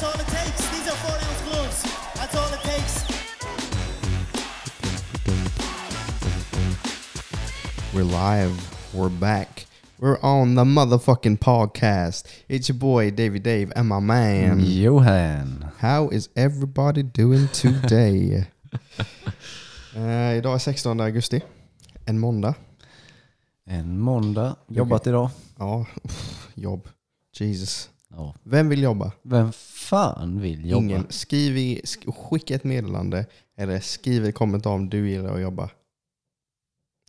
That's all it takes. These are 40 ounce balloons. That's all it takes. We're live. We're back. We're on the motherfucking podcast. It's your boy Davy Dave and my man. Johan. How is everybody doing today? Eh, idag är 16 augusti. En måndag. En måndag. Jobbat idag. Ja, uff, jobb. Jesus. Ja. Vem vill jobba? Vem fan vill jobba? Ingen. Skriv i, sk- skicka ett meddelande eller skriv en kommentar om du gillar att jobba.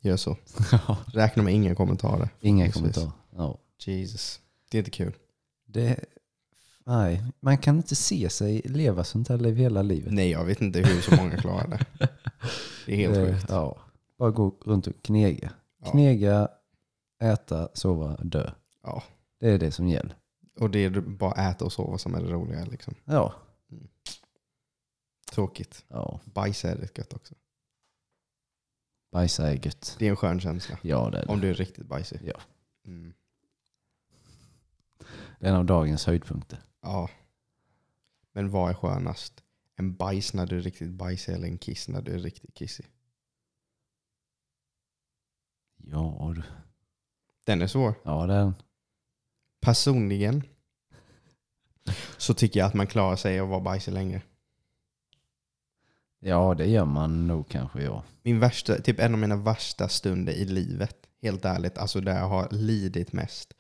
Gör så. Räkna med inga kommentarer. Inga Precis. kommentarer. Ja. Jesus. Det är inte kul. Det, nej, man kan inte se sig leva sånt här liv hela livet. Nej, jag vet inte hur så många klarar det. Det är helt Det- sjukt. Ja. Bara gå runt och knega. Ja. Knega, äta, sova, dö. Ja. Det är det som gäller. Och det är bara äta och sova som är det roliga. Liksom. Ja. Tråkigt. ja. Bajsa är rätt gött också. Bajsa är gött. Det är en skön känsla. Ja, det är det. Om du är riktigt bajsig. Ja. Mm. Det är en av dagens höjdpunkter. ja. Men vad är skönast? En bajs när du är riktigt bajsig eller en kiss när du är riktigt kissig? Ja, du. Den är svår. Ja, den. Personligen så tycker jag att man klarar sig att vara bajsig länge. Ja, det gör man nog kanske, ja. Min värsta, typ en av mina värsta stunder i livet, helt ärligt, alltså där jag har lidit mest.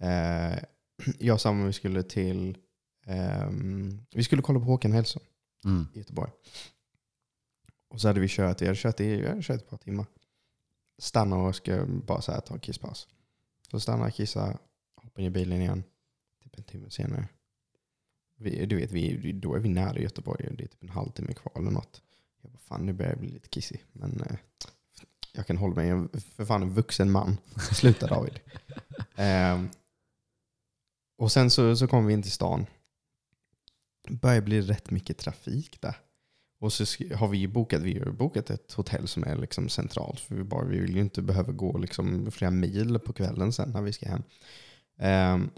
Eh, jag och Samuel vi skulle till, ehm, vi skulle kolla på Håkan Hellström Mm. i Göteborg. Och så hade vi kört, vi hade kört i, vi hade kört ett par timmar. Stannar och ska bara så här ta en kisspaus. Så stannar jag, kissar, hoppar in i bilen igen. Typ en timme senare. Vi, du vet, vi, då är vi nära Göteborg. Det är typ en halvtimme kvar eller något. Jag bara, fan nu börjar jag bli lite kissig. Men eh, jag kan hålla mig. Jag är för fan en vuxen man. Sluta David. Ehm, och sen så, så kom vi in till stan. börjar bli rätt mycket trafik där. Och så har vi ju bokat, vi har bokat ett hotell som är liksom centralt. För vi, bara, vi vill ju inte behöva gå liksom flera mil på kvällen sen när vi ska hem. Ehm,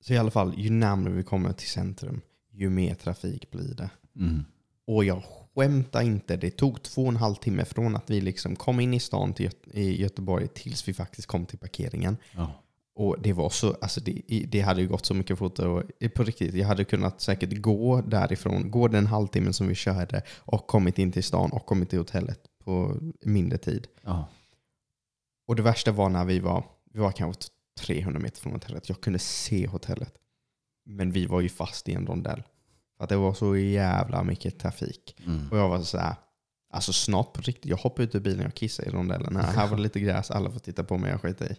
så i alla fall, ju närmare vi kommer till centrum, ju mer trafik blir det. Mm. Och jag skämtar inte, det tog två och en halv timme från att vi liksom kom in i stan Göte- i Göteborg tills vi faktiskt kom till parkeringen. Ja. Och det var så, alltså det, det hade ju gått så mycket fortare. Och på riktigt, jag hade kunnat säkert gå därifrån, gå den halvtimmen som vi körde och kommit in till stan och kommit till hotellet på mindre tid. Ja. Och det värsta var när vi var, vi var kanske 300 meter från hotellet. Jag kunde se hotellet. Men vi var ju fast i en rondell. För att det var så jävla mycket trafik. Mm. Och jag var så här, alltså snart på riktigt. Jag hoppade ut ur bilen och kissade i rondellen. Här, här var det lite gräs, alla får titta på mig, jag skiter i.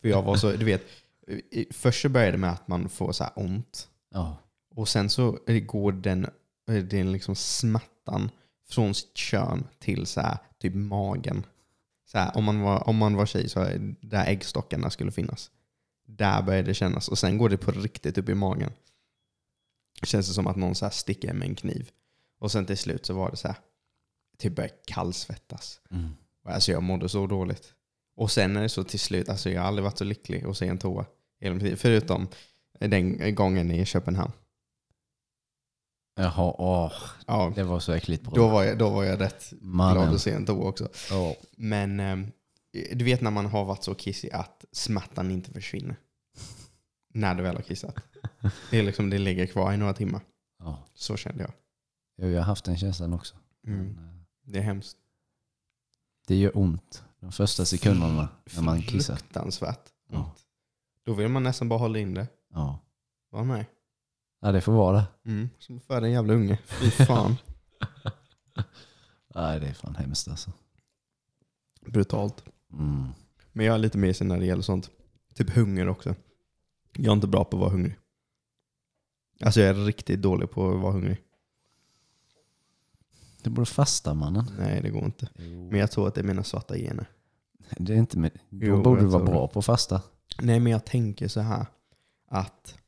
För jag var så, du vet, först så började det med att man får så här ont. Ja. Och sen så går den, den liksom smattan från sitt kön till så här, typ magen. Så här, om, man var, om man var tjej så är där äggstockarna skulle finnas. Där började det kännas. Och sen går det på riktigt upp i magen. Känns det som att någon så här sticker med en kniv. Och sen till slut så var det så här, typ började kallsvettas. Mm. Och Alltså jag mådde så dåligt. Och sen är det så till slut, alltså jag har aldrig varit så lycklig att se en toa. i hela mitt liv. Förutom den gången i Köpenhamn. Jaha, åh, Ja, det var så äckligt bra. då var jag, då var jag rätt glad Mannen. att se en toa också. Ja. Men eh, du vet när man har varit så kissig att smärtan inte försvinner. När du väl har kissat. Det, är liksom, det ligger kvar i några timmar. Ja. Så kände jag. Jo, Jag har haft den känslan också. Mm. Men, eh, Det är hemskt. Det gör ont de första sekunderna när man kissar. Fruktansvärt. Ont. Då vill man nästan bara hålla in det. Ja. Var med. Ja, det får vara det. Mm. Som föda en jävla unge. Fy fan. Nej, det är fan hemskt alltså. Brutalt. Mm. Men jag är lite mesig när det gäller sånt. Typ hunger också. Jag är inte bra på att vara hungrig. Alltså jag är riktigt dålig på att vara hungrig. Du borde fasta mannen. Nej det går inte. Men jag tror att det är mina svarta gener. Det är inte med, då Jo, borde du vara bra på att fasta. Nej men jag tänker så här. Att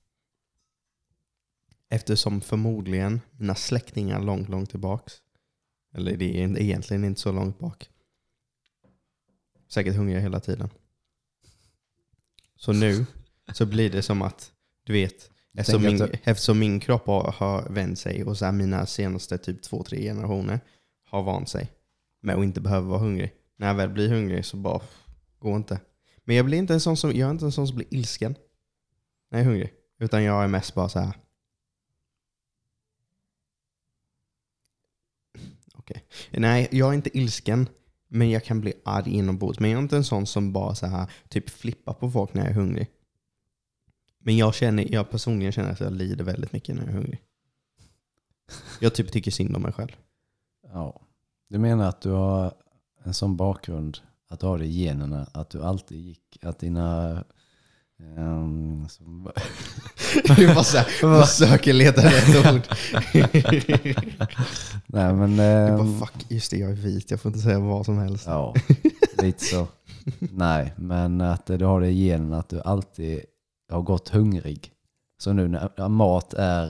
eftersom förmodligen mina släktingar långt, långt tillbaks. Eller det är egentligen inte så långt bak. Säkert hungriga hela tiden. Så nu så blir det som att, du vet, Eftersom min, eftersom min kropp har, har vänt sig och så här mina senaste typ två, tre generationer har vant sig med att inte behöva vara hungrig. När jag väl blir hungrig så bara, går inte. Men jag blir inte en sån som, jag är inte en sån som blir ilsken när jag är hungrig. Utan jag är mest bara så här. Okay. Nej, jag är inte ilsken. Men jag kan bli arg inombords. Men jag är inte en sån som bara så här, typ flippar på folk när jag är hungrig. Men jag, känner, jag personligen känner att jag lider väldigt mycket när jag är hungrig. Jag typ tycker synd om mig själv. Ja. Du menar att du har en sån bakgrund, att du har det i generna, att du alltid gick, att dina ehm, som, Du bara så här, försöker leta rätt ord. nej men... Du ehm, bara fuck, just det jag är vit, jag får inte säga vad som helst. Ja, lite så. Nej, men att du har det i generna att du alltid har gått hungrig. Så nu när mat är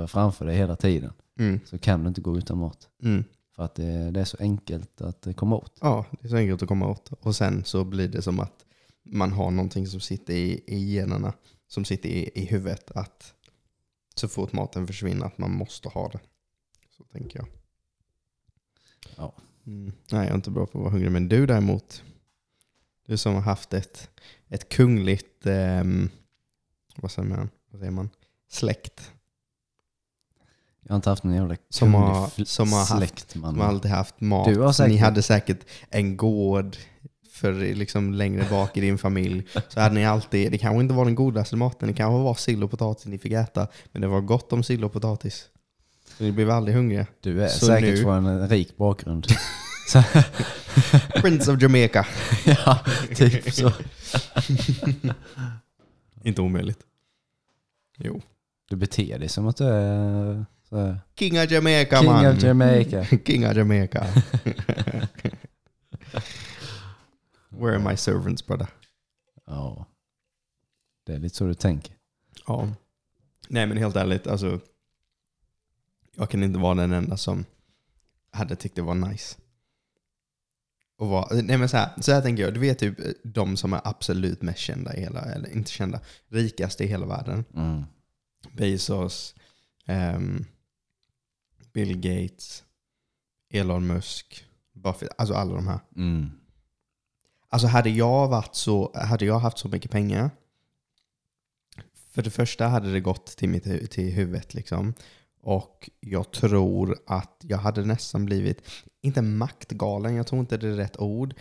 eh, framför dig hela tiden Mm, så kan du inte gå utan mat. mm. För att det, det är så enkelt att komma åt. Ja, det är så enkelt att komma åt. Och sen så blir det som att man har någonting som sitter i, i generna, som sitter i, i huvudet. Att så fort maten försvinner att man måste ha det. Så tänker jag. Ja. Mm. Nej, jag är inte bra på att vara hungrig. Men du däremot, du som har haft ett, ett kungligt, ehm, vad, säger man? vad säger man, släkt. Jag har inte haft någon jävla Som har- som har haft- släkt man. Som har alltid haft mat. Du har säkert- Ni hade säkert en gård för liksom längre bak i din familj. Så hade ni alltid, det kanske inte var den godaste maten, det kanske var sill och potatis ni fick äta. Men det var gott om sill och potatis. Så ni blev aldrig hungriga. Du är Så säkert nu- från en rik bakgrund. Prince of Jamaica. ja, typ så. Inte omöjligt. Jo. Du beter dig som att du är så King of Jamaica King man. of Jamaica. King of Jamaica. Where are my servants brother? Ja. Det är lite så du tänker. Ja. Nej men helt ärligt, alltså. Jag kan inte vara den enda som hade tyckt det var nice. Och vara, nej men så här, så här tänker jag, du vet typ de som är absolut mest kända i hela, eller inte kända, rikaste i hela världen. Mm. Bezos, ehm, Bill Gates, Elon Musk, Buffett, alltså alla de här. Mm. Alltså hade jag, varit så, hade jag haft så mycket pengar, för det första hade det gått till, mitt, till huvudet liksom. Och jag tror att jag hade nästan blivit, inte maktgalen, jag tror inte det är rätt ord.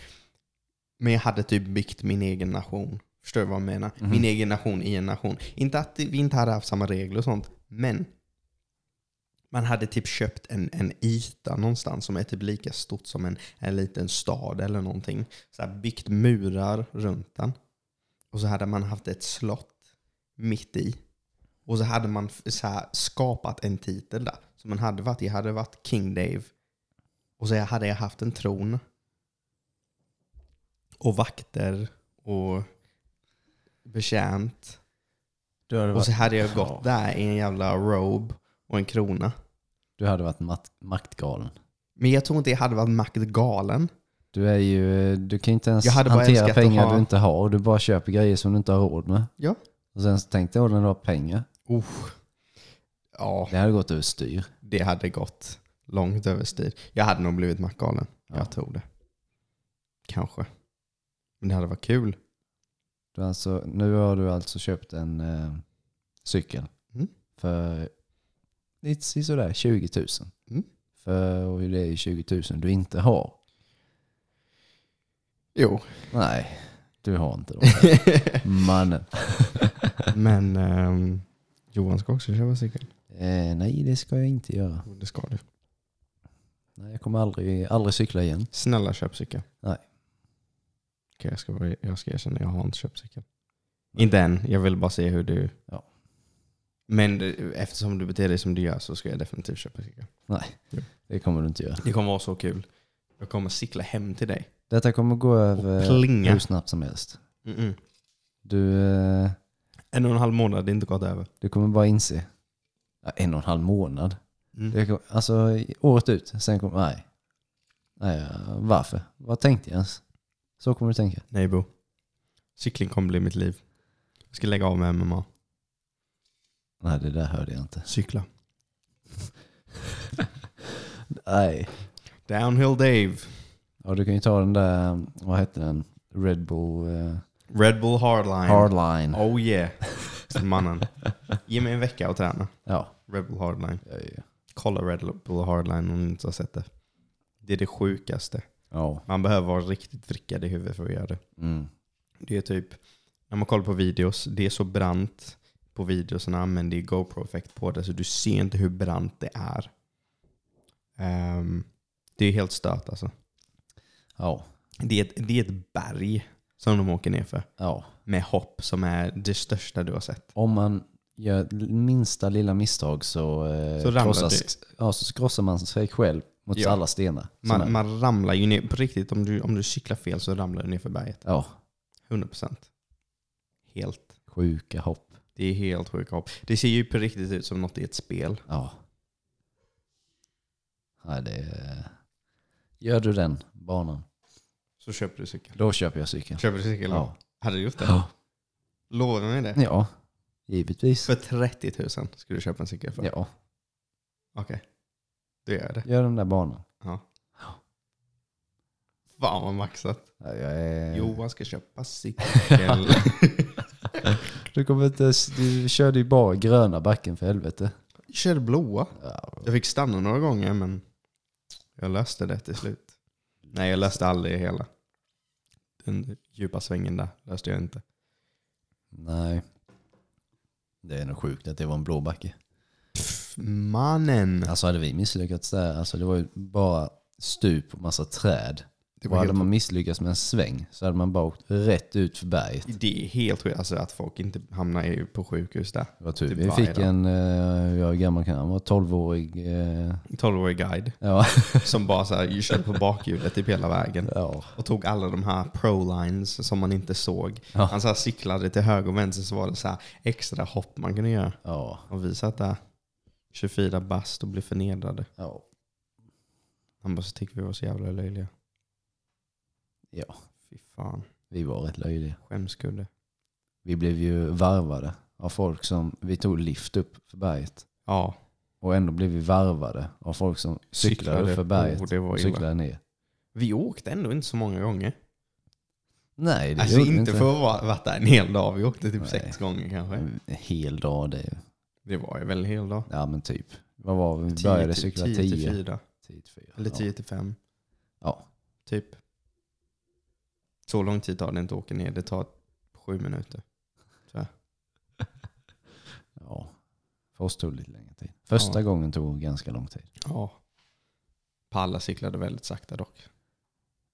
Men jag hade typ byggt min egen nation. Förstår du vad jag menar? Mhm. Min egen nation i en nation. Inte att vi inte hade haft samma regler och sånt, men man hade typ köpt en, en yta någonstans som är typ lika stort som en, en liten stad eller någonting. Så här byggt murar runt den. Och så hade man haft ett slott mitt i. Och så hade man så här skapat en titel där. Så man hade varit, jag hade varit King Dave. Och så hade jag haft en tron. Och vakter och betjänt. Och så hade jag Ja. gått där i en jävla robe och en krona. du hade varit mat- maktgalen. Men jag tror inte jag hade varit maktgalen. Du är ju, du kan inte ens Jag hade bara hantera älskat att pengar ha- du inte har. Du bara köper grejer som du inte har råd med. Ja. Och sen så tänkte jag när du har pengar. Usch. Ja, Det hade gått överstyr. det hade gått långt överstyr. Jag hade nog blivit maktgalen. Ja. Jag tror det. Kanske. Men det hade varit kul. Du alltså, nu har du alltså köpt en eh, cykel Mm. för lite sådär 20 000. Mm. För och det är ju 20 000 du inte har. Jo. Nej, du har inte dem. Mannen. Men ehm, Johan ska också köpa cykel. Eh, nej, det ska jag inte göra. Det ska du. Nej, jag kommer aldrig, aldrig cykla igen. Snälla köp cykel. Nej. Okej, jag, ska, jag ska erkänna, jag har inte köpt cykel. Inte än, jag vill bara se hur du... Ja. Men det- eftersom du beter dig som du gör så ska jag definitivt köpa cykel. Det kommer du inte göra. Det kommer vara så kul. Jag kommer cykla hem till dig. Detta kommer gå över hur snabbt som helst. Mm-mm. Du, eh, En och en halv månad, det är inte gått över. du kommer bara inse. Ja, en och en halv månad. Mm. Det kom, alltså året ut. Sen kommer, nej. nej. Varför? Vad tänkte jag ens? Så kommer du tänka. Nej Bo. Cykling kommer bli mitt liv. Jag ska lägga av med MMA. Nej, det där hörde jag inte. Cykla. Nej. Downhill Dave. Ja, du kan ju ta den där, vad hette den? Red Bull eh, Red Bull Hardline. Hardline. Oh yeah. Mannen. Ge mig en vecka att träna. Ja. Red Bull Hardline. Ja, ja. Kolla Red Bull Hardline om ni inte har sett det. Det är det sjukaste. ja. Man behöver vara riktigt vrickad i huvudet för att göra det. Mm. Det är typ, när man kollar på videos, det är så brant på videosarna men det är GoPro-effekt på det så du ser inte hur brant det är. Ehm, det är helt stört alltså. Ja. Det är, ett, det är ett berg som de åker ner för. Ja. Med hopp som är det största du har sett. Om man gör minsta lilla misstag så, eh, Så krossas, ja, så krossar man sig själv mot Ja. alla stenar. Man, man ramlar ju ner, på riktigt om du, om du cyklar fel så ramlar du ner för berget. Ja, 100%. Helt. sjuka hopp. Det är helt sjukt hopp. Det ser ju på riktigt ut som något i ett spel. Ja. Nej, det är... Gör du den banan, Så köper du cykel. då köper jag cykeln. Köper du cykel då? Ja. Hade du gjort det? Ja. Lovar du mig det? ja, givetvis. För 30 000 skulle du köpa en cykel för? Ja, Okej. Du gör det. gör den där banan. Ja. Fan vad maxat. Ja, Jag är... Johan ska köpa cykel. Du, kommer inte, du körde ju bara gröna backen för helvete. Jag körde blåa. Ja, Jag fick stanna några gånger men jag löste det till slut. Nej jag löste aldrig hela. Den djupa svängen där löste jag inte. nej. Det är nog sjukt att det var en blå backe. Mannen! Alltså hade vi misslyckats där, alltså det var ju bara stup och massa träd. Det och var hade helt man misslyckats med en sväng så hade man bara åkt rätt ut för berget. Det är helt sjukt alltså, att folk inte hamnar på sjukhus där. Det var tur. Typ Vi fick dag. en, uh, jag är gammal kan han vara, 12-årig. eh, 12-årig guide ja. som bara så här, körde på bakhjulet typ hela vägen. ja. Och tog alla de här pro-lines som man inte såg. Ja. Han så här cyklade till höger och vänster så var det så här extra hopp man kunde göra. Ja. Och vi satt där 24 bast och blev förnedrade. Ja. Han bara så tyckte vi var så jävla löjliga. Ja. Fy fan. Vi var rätt löjliga. Skämskudde. Vi blev ju varvade av folk som, vi tog lift upp för berget. Ja. Och ändå blev vi varvade av folk som cyklade, upp för berget Oh, det var och illa. cyklade ner. Vi åkte ändå inte så många gånger. Nej, det Alltså gjorde vi inte för att ha varit där en hel dag. Vi åkte typ Nej. sex gånger kanske. En hel dag det. Det var ju väl en hel dag. Ja men typ. Vad var vi? Vi Tio började cykla tio till 10. fyra. 10 till 4. Eller. 10 till 5. Ja. Typ. Så lång tid tar det inte att åka ner. Det tar sju minuter. ja. För oss tog det lite längre tid. Första Ja. gången tog ganska lång tid. Ja. Palla cyklade väldigt sakta dock.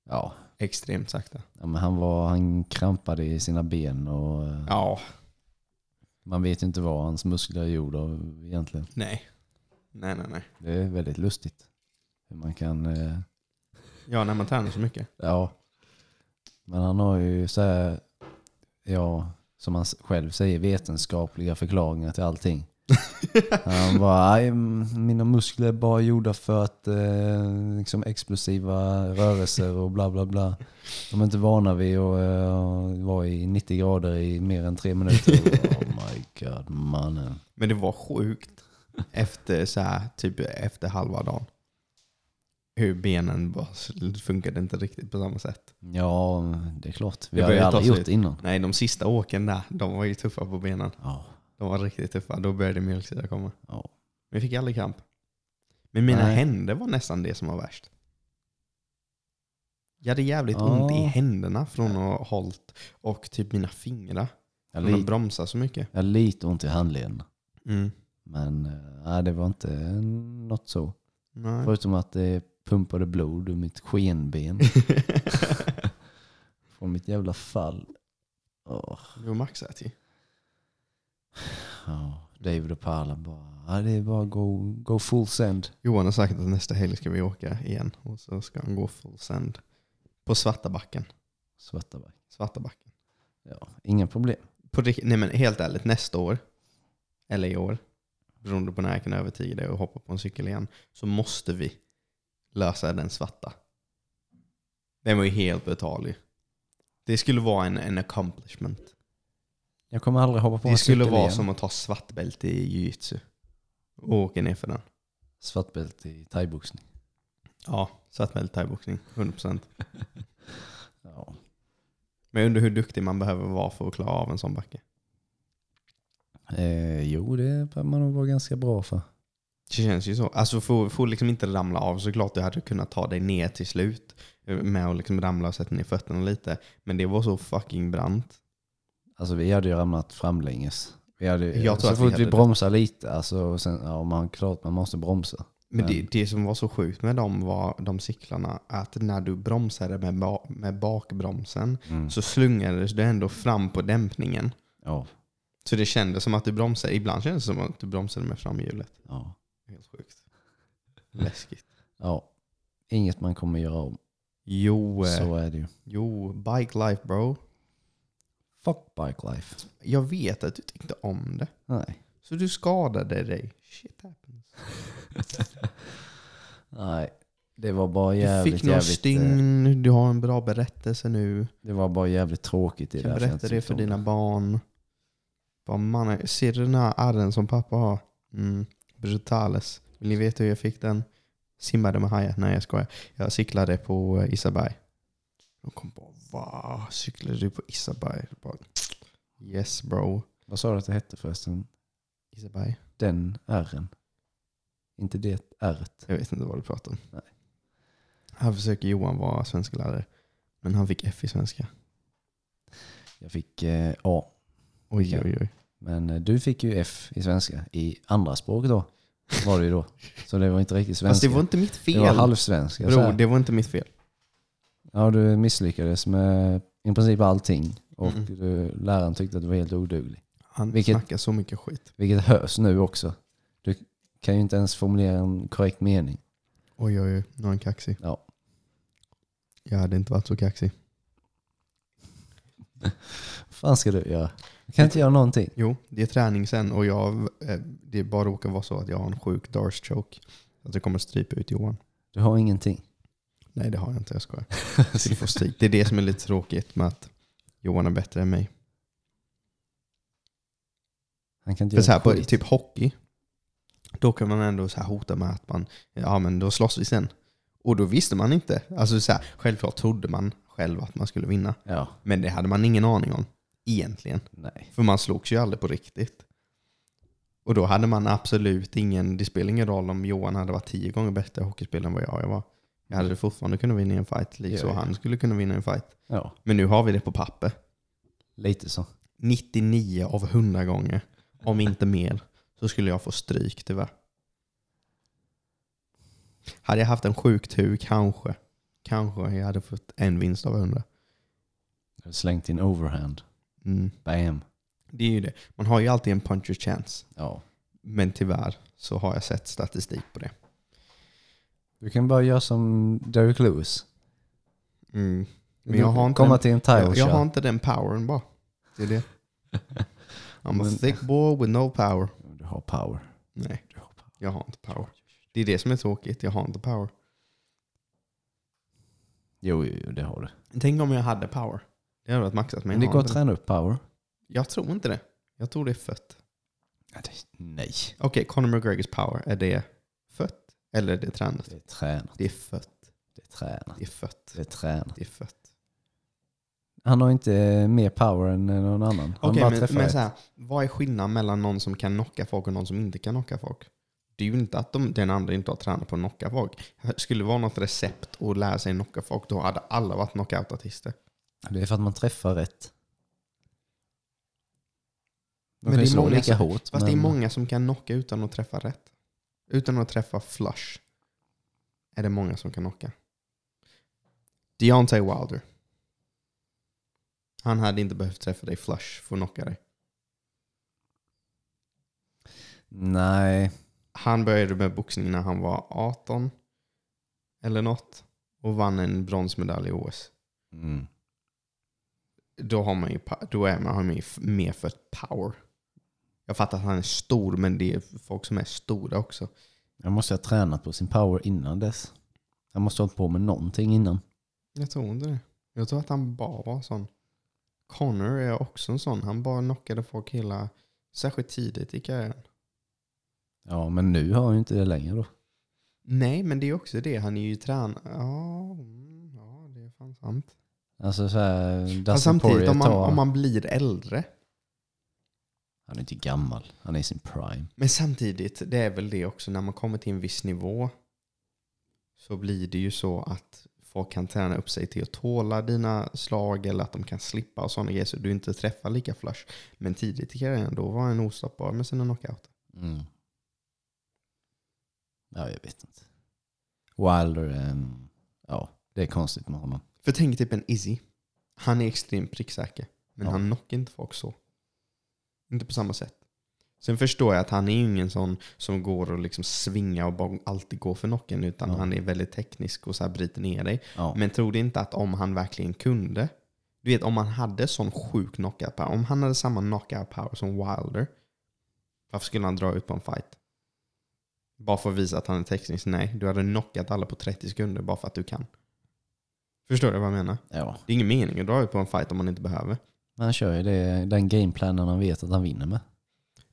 Ja. Extremt sakta. ja men han, var, han krampade i sina ben och eh, Ja. man vet inte vad hans muskler är gjorda av egentligen. Nej. Nej, nej, nej. Det är väldigt lustigt. Hur man kan... Eh, Ja, när man tränar så mycket. ja. Men han har ju så här, ja, som han själv säger, vetenskapliga förklaringar till allting. Han bara, "Nej, mm, mina muskler är bara gjorda för att eh, liksom explosiva rörelser och bla bla bla. De är inte vana vid att eh, vara i 90 grader i mer än tre minuter. Oh my god, mannen. Men det var sjukt. Efter så här, typ efter halva dagen. Hur benen bara funkade inte riktigt på samma sätt. Ja, det är klart. Vi Det har ju aldrig gjort det innan. Nej, de sista åken där, de var ju tuffa på benen. Ja, De var riktigt tuffa. Då började mjölksyra komma. ja. Men vi fick aldrig kramp. Men mina Nej. händer var nästan det som var värst. Jag hade jävligt Ja. ont i händerna från att ha hållit och typ mina fingrar. Jag, Från att bromsa så mycket. jag har lite ont i handleden. Mm. Men nej, det var inte något så. Nej. Förutom att det pumpade blod ur mitt skenben från mitt jävla fall. Åh, det var maxat ju. ja. David och Parla bara, ja, det är bara go, go full send. Johan har sagt att nästa helg ska vi åka igen. Och så ska han gå full send. På Svarta backen. Svartaback. Svarta backen. Ja, inga problem. På, nej men helt ärligt, nästa år. Eller i år. Beroende på när jag kan övertyga dig och hoppa på en cykel igen. Så måste vi lösa den svarta. Den var ju helt brutal ju. Det skulle vara en, en accomplishment. Jag kommer aldrig hoppa på en Det skulle cykel vara igen. som att ta svartbälte i jiu-jitsu. Och åka ner för den. Svartbälte i thaiboxning. Ja, svartbälte thaiboxning. 100%. Ja. Men jag undrar hur duktig man behöver vara för att klara av en sån backe. Eh, jo, det behöver man nog vara ganska bra för. Det känns ju så. Alltså får, får liksom inte ramla av såklart du hade kunnat ta dig ner till slut. eh, Med att liksom ramla och sätta ner fötterna lite. Men det var så fucking brant. Alltså vi hade ju ramlat framlänges. Vi hade, Jag tror så att vi fort vi det. bromsar lite, alltså, sen, ja, man, klart man måste bromsa. Men det, Men- det som var så sjukt med dem var de cyklarna att när du bromsade med, ba, med bakbromsen Mm. så slungades du ändå fram på dämpningen. Ja, Så det kändes som att du bromsade. Ibland kändes det som att du bromsade med framhjulet. ja, Helt sjukt. Läskigt. ja. Inget man kommer göra om. Jo, eh, Så är det ju. jo, bike life bro. Fuck bike life. Jag vet att du tyckte om det. Nej. Så du skadade dig. Shit happens. Nej. Det var bara Du jävligt, fick några jävligt, eh, stygn, du har en bra berättelse nu. det var bara jävligt tråkigt. Du kan jag berätta det för dina barn. Bara, ser du den här ärren som pappa har? Mm, brutales. Vill ni veta hur jag fick den? Simmade med hajar. Nej jag skojar. Jag cyklade på eh, Isaberg. De kom bara va? Cyklade du på Isaberg? Bara, yes bro. Vad sa du att det hette förresten? Isaberg? Den R'n. Inte det R't. Jag vet inte vad du pratar om. Nej. Här försöker Johan vara svenska lärare. Men han fick F i svenska. Jag fick eh, A. Oj oj oj. Men eh, du fick ju F i svenska. I andra språk då. Var det ju då. Så det var inte riktigt svenska. Fast det var inte mitt fel. Det var halvsvenska. Bro, det var inte mitt fel. Ja, du misslyckades med i princip allting. Och Mm. du, läraren tyckte att du var helt oduglig. Han Vilket- snackar så mycket skit. Vilket hörs nu också. Du kan ju inte ens formulera en korrekt mening. Oj oj oj, nu är han kaxig. Ja. Jag hade inte varit så kaxig. Vad fan ska du göra? Kan inte göra någonting. Jo, det är träning sen och jag, eh, det bara råkar vara så att jag har en sjuk Darce choke. Att det kommer strypa ut Johan. Du har ingenting. Nej det har jag inte, jag skojar. Det är det som är lite tråkigt med att Johan är bättre än mig. Han kan inte För så här, på skit. typ hockey, då kan man ändå så här hota med att man, ja men då slåss vi sen. Och då visste man inte. Alltså så här, självklart trodde man själv att man skulle vinna. Ja, Men det hade man ingen aning om. Egentligen. nej. För man slogs ju aldrig på riktigt. Och då hade man absolut ingen, det spelar ingen roll om Johan hade varit tio gånger bättre hockeyspelare än vad jag var. Jag hade fortfarande kunnat vinna en fight, liksom Ja, ja. han skulle kunna vinna en fight. Ja, Men nu har vi det på papper. lite så. 99 av 100 gånger, om inte mer, så skulle jag få stryk tyvärr. Hade jag haft en sjuk tur, kanske. Kanske jag hade fått en vinst av 100. Du har slängt in overhand. Mm. Bam. Det är ju det. Man har ju alltid en puncher chance. Ja. Men tyvärr så har jag sett statistik på det. Du kan bara göra som Derek Lewis. Mm. Men jag har inte Komma den- till en title Jag, jag har inte den powern bara. Det är det. I'm a thick boy with no power. Du har power. Nej, Du har power. jag har inte power. Det är det som är tråkigt. Jag har inte power. Jo, jo, jo, det har du. Tänk om jag hade power. Det hade varit maxat. Men Men det går att träna upp power. jag tror inte det. Jag tror det är fött. Nej. Okej, Conor McGregors power. Är det fött? Eller är det tränat? Det är tränat. Det är fött. Det är tränat. Det är fött. Det är tränat. Det är fött. Han har inte mer power än någon annan. Han Okej, bara men, men så här, vad är skillnaden mellan någon som kan knocka folk och någon som inte kan knocka folk? Det är ju inte att de, den andra inte har tränat på att knocka folk. Skulle det vara något recept att lära sig knocka folk, då hade alla varit knockout-artister. Det är för att man träffar rätt. De Men kan det är slå många lika som- hårt. Fast det är men- många som kan knocka utan att träffa rätt. Utan att träffa flush. Är det många som kan knocka. Deontay Wilder. Han hade inte behövt träffa dig flush för att knocka dig. Nej. Han började med boxning när han var 18 eller något och vann en bronsmedalj i OS. Mm. Då, har man ju, då är man, har man ju mer för power. Jag fattar att han är stor, men det är folk som är stora också. Jag måste ha tränat på sin power innan dess. Han måste ha hållit på med någonting innan. Jag tror inte det. Jag tror att han bara var sån Connor är också en sån. Han bara knockade folk hela, särskilt tidigt i karriären. Ja, men nu har han ju inte det längre då. Nej, men det är också det. Han är ju tränare. Ja, mm, ja, det är fan sant. Alltså så här, Fast samtidigt, om man, om man blir äldre. Han är inte gammal, han är i sin prime. Men samtidigt, det är väl det också, när man kommer till en viss nivå så blir det ju så att folk kan träna upp sig till att tåla dina slag eller att de kan slippa och sådana grejer så du inte träffar lika flush. Men tidigt i karriären, då var han ostoppbar med sina knockouter. Mm. Ja, jag vet inte. Wilder, ehm, ja, det är konstigt med honom. För tänk typ en Izzy. Han är extremt pricksäker. Men Ja. han knockar inte folk så. Inte på samma sätt. Sen förstår jag att han är ju ingen sån som går och liksom svingar och bara alltid går för knocken. Utan Ja. han är väldigt teknisk och så här bryter ner dig. Ja, Men tror du inte att om han verkligen kunde. Du vet om han hade sån sjuk knockout power. Om han hade samma knockout power som Wilder. Varför skulle han dra ut på en fight? Bara för att visa att han är teknisk? Nej, du hade knockat alla på 30 sekunder bara för att du kan. Förstår du vad jag menar? ja. Det är ingen mening att dra ut på en fight om man inte behöver. Men han kör ju det, den gameplanen han vet att han vinner med.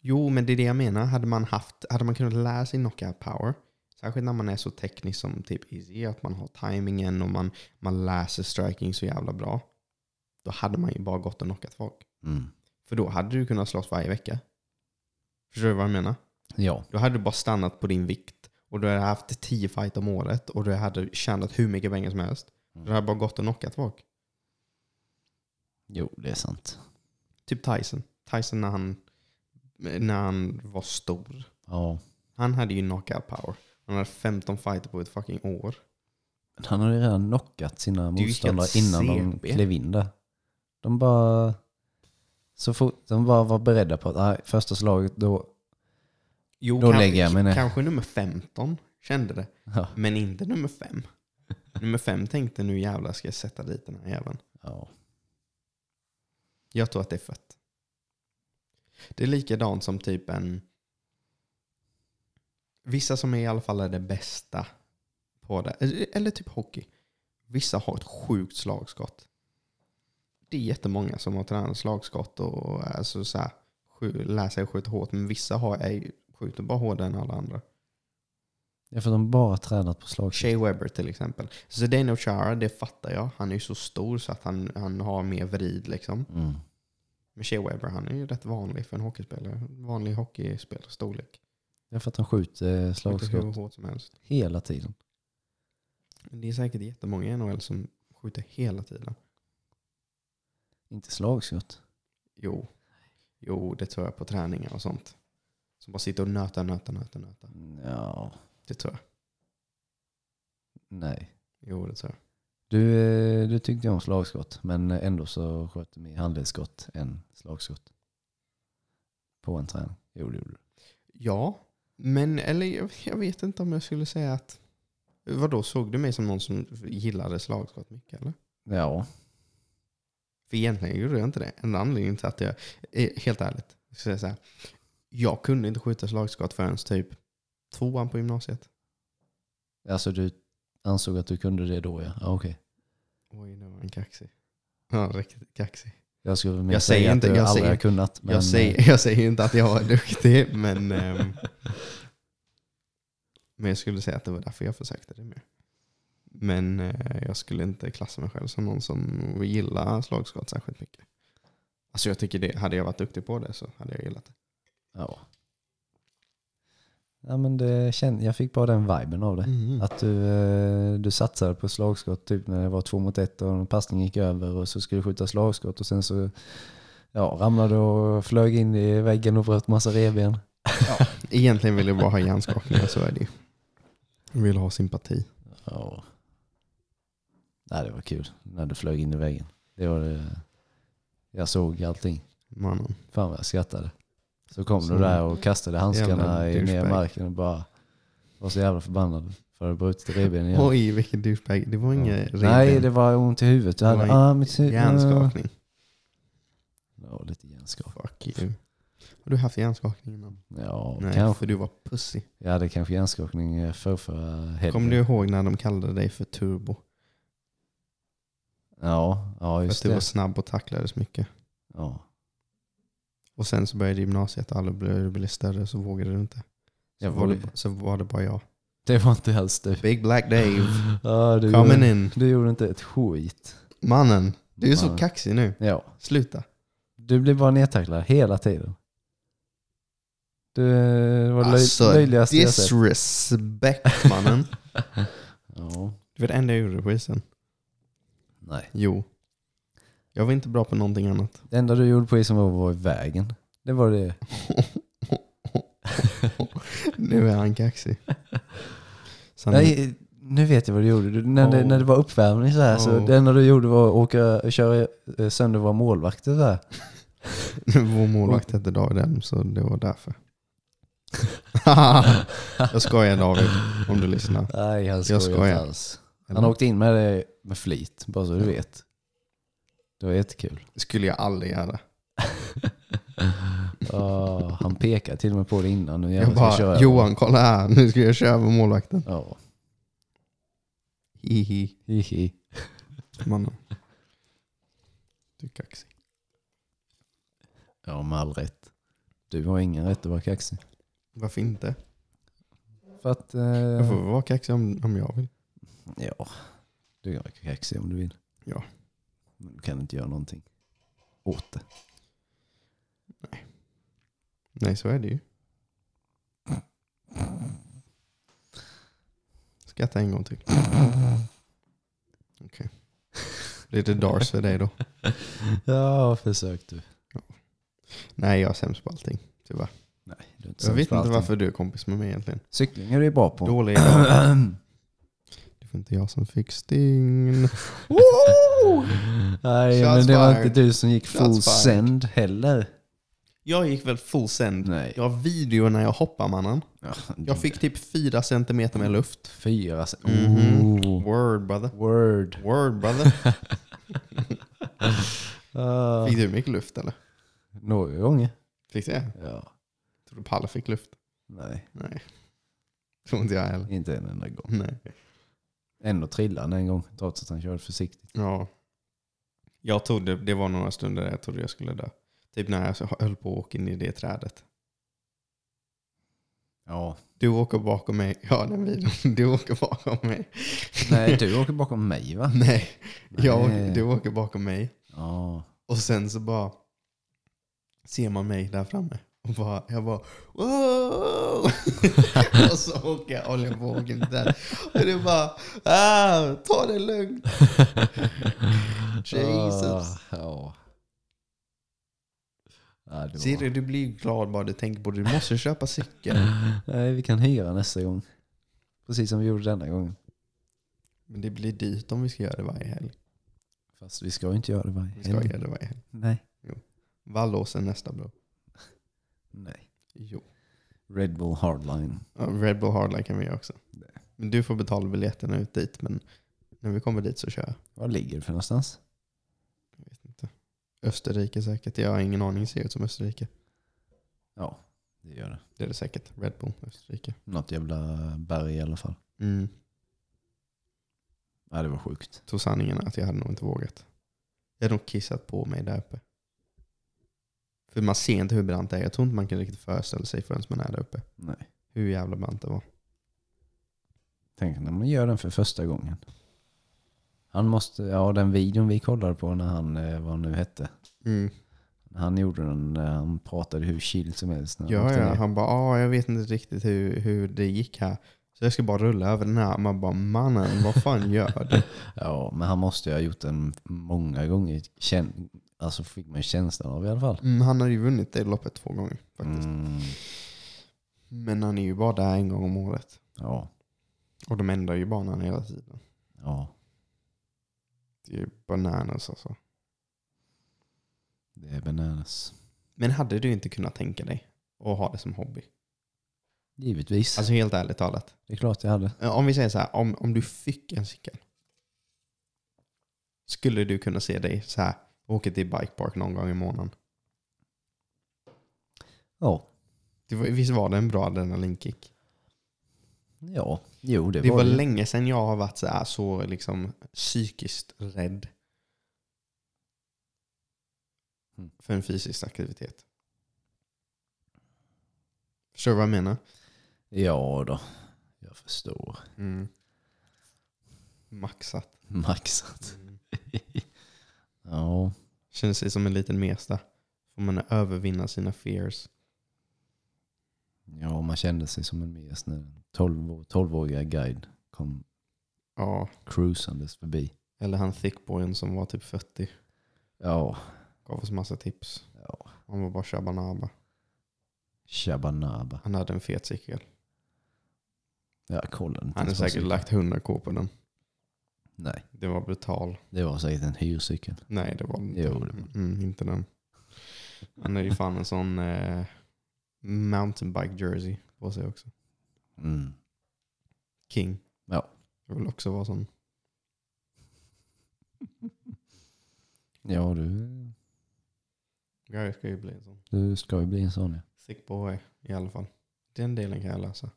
Jo, men det är det jag menar. Hade man, haft, hade man kunnat lära sig knockout power, särskilt när man är så teknisk som typ Easy, att man har timingen och man, man läser striking så jävla bra. Då hade man ju bara gått och knockat folk. Mm. För då hade du kunnat slåss varje vecka. Förstår du vad jag menar? Ja, Då hade du bara stannat på din vikt och du hade haft 10 fight om året och du hade tjänat hur mycket pengar som helst. Du hade bara gått och knockat folk. jo det är sant. Typ Tyson. Tyson när han, när han var stor. Ja. Han hade ju knockout power. Han hade 15 fighter på ett fucking år. Men Han har ju redan knockat sina ju motståndare helt innan de klev in där. De bara... Så fort de bara var beredda på att nej, första slaget då... Jo, Då lägger jag mig ner. Kanske nummer 15 kände det. Ja. Men inte nummer 5. nummer 5 tänkte nu jävlar ska jag sätta dit den här jäveln. ja. Jag tror att det är fett. Det är likadant som typ en... Vissa som är i alla fall är det bästa på det. Eller typ hockey. Vissa har ett sjukt slagskott. Det är jättemånga som har tränat slagskott och alltså så här, lär sig skjuta hårt. Men vissa har, är, skjuter bara hårdare än alla andra. Det är för att de bara tränat på slag. Shea Webber till exempel. Zdeno Chara, det fattar jag. Han är ju så stor så att han, han har mer vrid liksom. Mm. Men Shea Webber, han är ju rätt vanlig för en hockeyspelare. Vanlig hockeyspelarstorlek. Det är för att de skjuter hur slagskott hårt som helst. hela tiden. Men det är säkert jättemånga i NHL som skjuter hela tiden. Inte slagskott. Jo. Jo, det tror jag på träningar och sånt. Som bara sitter och nötar, nötar, nötar, nötar. Ja, Det tror jag. nej. Jo, det tror jag. Du, eh, du tyckte om slagskott, men ändå så sköt du mer handledsskott än slagskott. På en träning. Jo, det gjorde du. Ja, men eller jag, jag vet inte om jag skulle säga att... Vadå, såg du mig som någon som gillade slagskott mycket eller? Ja, För egentligen gjorde jag inte det. En anledning till att jag, eh, helt ärligt, jag ska säga så här. Jag kunde inte skjuta slagskott förrän typ tvåan på gymnasiet. alltså du ansåg att du kunde det då ja. ja Okej. Oj, det var en kaxig. Ja, riktigt kaxig. Jag skulle Jag säga säger att inte- du jag aldrig säger- har kunnat. Men, jag, säger, jag säger inte att jag var duktig, men, ehm, men jag skulle säga att det var därför jag försökte det mer. Men eh, jag skulle inte klassa mig själv som någon som gillar slagskott särskilt mycket. Alltså jag tycker det, hade jag varit duktig på det så hade jag gillat det. Ja. Ja men det känd, jag fick bara den viben av det. Mm. Att du, eh, du satsade på slagskott typ när det var två mot ett och en passning gick över och så skulle du skjuta slagskott och sen så ja, ramlade du och flög in i väggen och bröt massa revben. Egentligen vill jag bara ha hjärnskakningar, så är det ju. Vill ha sympati. Ja. Nej, det var kul när du flög in i väggen. Det var det. Jag såg allting. Mannen. Fan vad jag skrattade. Så kom Så- du där och kastade handskarna i ner i marken och bara var så jävla förbannad för att brutit revben igen. Oj, vilken douchebag. Det var inget Ja. Nej, det var ont i huvudet. Du Det hade, ah, mitt huvud. Hjärnskakning. Ja, lite hjärnskakning. Fuck you. Har du haft hjärnskakning innan? Ja, Nej, kanske. för du var pussy. Jag hade kanske hjärnskakning eh, för förra helgen. Kommer du ihåg när de kallade dig för turbo? Ja, ja För att just du var det. snabb och tacklades mycket. Ja. Och sen så började gymnasiet alla blev, blev större så vågade du inte. Så, var det, så var det bara jag. Det var inte alls du. Big Black Dave, du, coming gjorde, in. du gjorde inte ett skit. Mannen, du är så kaxig nu. Ja. Sluta. Du blev bara nedtacklad hela tiden. Du var löj, Alltså, löjligaste disrespect mannen. Ja. Det var det enda jag gjorde på isen. Nej. Jo. Jag var inte bra på någonting annat. Det enda du gjorde på isen var att vara i vägen. Det var det. nu är han kaxig. Sen, Nej, nu vet jag vad du gjorde. Du, när, det, Oh. när det var uppvärmning så här, så Oh. det enda du gjorde var att åka, köra eh, sönder våra målvakter så här. Vår målvakt hette David Elm så det var därför. jag skojar David, om du lyssnar. Nej, han Jag skojar skojar. inte alls. Han åkte in med det med flit, bara så du vet. Det var jättekul. skulle jag aldrig göra. Ja, han pekade till och med på det innan. Nu Jag jag bara, köra. Johan kolla här, nu ska jag köra över målvakten. Ja, Hihi. hihi. Mannen. Du är kaxig. Ja, med all rätt. Du har ingen rätt att vara kaxig. Varför inte? För att... Eh, Jag får vara kaxig om, om jag vill. Ja, du kan vara kaxig om du vill. Ja. Men du kan inte göra någonting åt det. Nej, så är det ju. Skratta en gång till. Okej. Lite dars för dig då. Ja, försök du. Nej, jag är sämst på allting. Tyvärr. Nej, Jag vet inte varför du är kompis med mig egentligen. Cykling är du ju bra på. Dålig. Det var inte jag som fick sting. Nej, Shots men det var fired. inte du som gick full Shots fired. send heller. Jag gick väl full send. Nej. Jag har video när jag hoppar mannen. Ja, Jag fick typ fyra centimeter med luft. fyra se- Mhm. oh. Word brother. Word. Word brother. Uh, Fick du mycket luft eller? några gånger. Fick du det? Ja. Tror du Palle fick luft? Nej, Nej. Tror inte jag heller. inte en enda gång. Nej. Ändå trillade han en gång trots att han körde försiktigt. Ja. Jag trodde, det var några stunder där jag trodde jag skulle dö. Typ när jag höll på att åka in i det trädet. Ja. Du åker bakom mig. Ja, den videon. Du åker bakom mig. Nej, du åker bakom mig va? Nej, jag Nej. du åker bakom mig. Ja. Och sen så bara ser man mig där framme. Och bara, jag bara wow! Och så åker jag in där. Och det bara ah, ta det lugnt. Jesus. Ah, Ja. Var- Ser du, du blir glad bara du tänker på det. Du måste köpa cykel. Nej, vi kan hyra nästa gång. Precis som vi gjorde denna gången. Men det blir dyrt om vi ska göra det varje helg. Fast vi ska ju inte göra det varje Vi ska helg. göra det varje helg. Nej. Vallåsen nästa bro. Nej. Jo. Red Bull Hardline. Ja, Red Bull Hardline kan vi göra också. Nej. Men du får betala biljetterna ut dit. Men när vi kommer dit så kör jag. Var ligger det för någonstans? Jag vet inte. Österrike säkert. Jag har ingen aning. Det ser ut som Österrike. Ja, det gör det. Det är det säkert. Red Bull, Österrike. Något jävla berg i alla fall. Mm. Ja, det var sjukt. Tog sanningen att jag hade nog inte vågat. Jag hade nog kissat på mig där uppe. För man ser inte hur brant det är. Jag tror inte man kan riktigt föreställa sig förrän man är där uppe. Nej. Hur jävla brant det var. Tänk när man gör den för första gången. Han måste, ja den videon vi kollade på när han, eh, vad han nu hette. Mm. Han gjorde den när han pratade hur chill som helst. När Ja, ja. Han bara, ah, jag vet inte riktigt hur, hur det gick här. Så jag ska bara rulla över den här. Man bara, mannen, vad fan gör du? Ja, men han måste ju ha gjort den många gånger. Känn, alltså fick man känslan av i alla fall. Mm, han hade ju vunnit det loppet två gånger faktiskt. Mm, Men han är ju bara där en gång om året. ja, Och de ändrar ju banan hela tiden. ja, Det är ju bananas alltså. det är bananas. Men hade du inte kunnat tänka dig att ha det som hobby? Givetvis. Alltså helt ärligt talat. det är klart jag hade. Om vi säger så här, om, om du fick en cykel. Skulle du kunna se dig så här, åka till Bike Park någon gång i månaden? Ja, Det var, visst var det en bra adrenalinkick? ja, jo det, Det var var det. länge sedan jag har varit så, här, så liksom psykiskt rädd Mm. för en fysisk aktivitet. Förstår du vad jag menar? Ja då, jag förstår. Mm. Maxat. Maxat. Ja, Känner sig som en liten mesta. Får man övervinna sina fears. ja, man kände sig som en mes när en 12 12-åriga guide kom Ja, cruisandes förbi. eller han thickboyen som var typ 40. Ja, Gav oss massa tips. ja. Han var bara shabanaba. Shabanaba. Han hade en fet cykel. Jag kollade inte Han på säkert lagt 100 k på den. Nej, Det var brutal. det var säkert en hyrcykel. Nej, det var inte, Jo, det var- mm, inte den. Han är ju fan en sån eh, mountainbike jersey på sig också. Mm. King. Ja. Jag vill också vara sån. Ja, du, Ja, Jag ska ju bli en sån. du ska ju bli en sån ja. Sick boy i alla fall. Den delen kan jag lösa.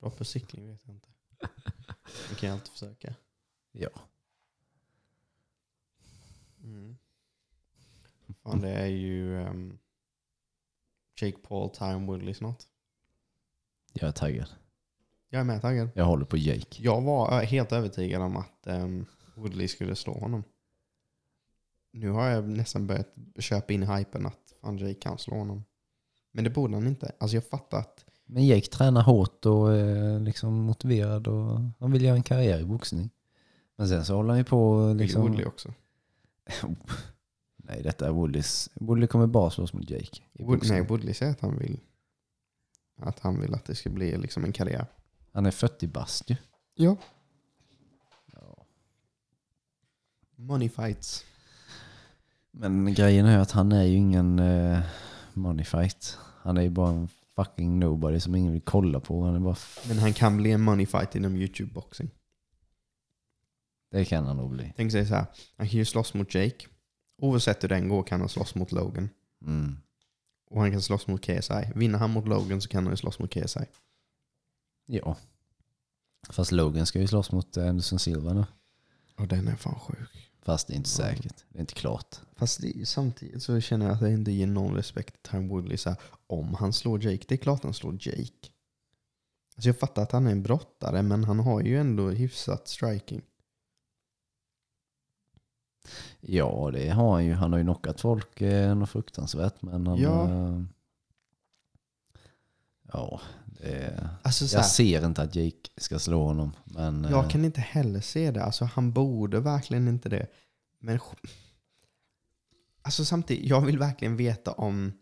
Bra på cykling vet jag inte. Det kan jag alltid försöka. Ja. Mm. Fan, det är ju ehm, Jake Paul, Time Woodley snart. Jag är taggad. Jag är med taggad. Jag håller på Jake. Jag var eh, helt övertygad om att um, Woodley skulle slå honom. Nu har jag nästan börjat köpa in hypen att fan Jake kan slå honom. Men det borde han inte. Alltså jag fattar att Men Jake tränar hårt och är liksom motiverad och han vill göra en karriär i boxning. Men sen så håller han ju på liksom... Woodley också. Nej, detta är Woodleys. Woodley kommer bara slåss mot Jake. Wood, nej, Woodley säger att han vill att han vill att det ska bli liksom en karriär. Han är 40 bast ju. Ja. Ja. Money fights. Men grejen är att han är ju ingen uh, money fight. Han är ju bara en fucking nobody som ingen vill kolla på. Han är bara... Men han kan bli en money fight inom YouTube-boxing. Det kan han nog bli. Tänk sig så här. Han kan ju slåss mot Jake. Oavsett hur den går kan han slåss mot Logan. Mm. Och han kan slåss mot KSI. Vinner han mot Logan så kan han ju slåss mot KSI. Ja. Fast Logan ska ju slåss mot Anderson Silva nu. Och den är fan sjuk. Fast det är inte säkert. Det är inte klart. Fast det, samtidigt så känner jag att det inte ger någon respekt till Time Woodley. Så här, om han slår Jake, det är klart han slår Jake. Alltså jag fattar att han är en brottare, men han har ju ändå hyfsat striking. Ja, det har han ju. Han har ju knockat folk eh, något fruktansvärt. Men han... Ja. eh, ja, det. Alltså så Jag här, ser inte att Jake ska slå honom. Men... eh, jag kan inte heller se det. Alltså han borde verkligen inte det. Men alltså samtidigt, jag vill verkligen veta om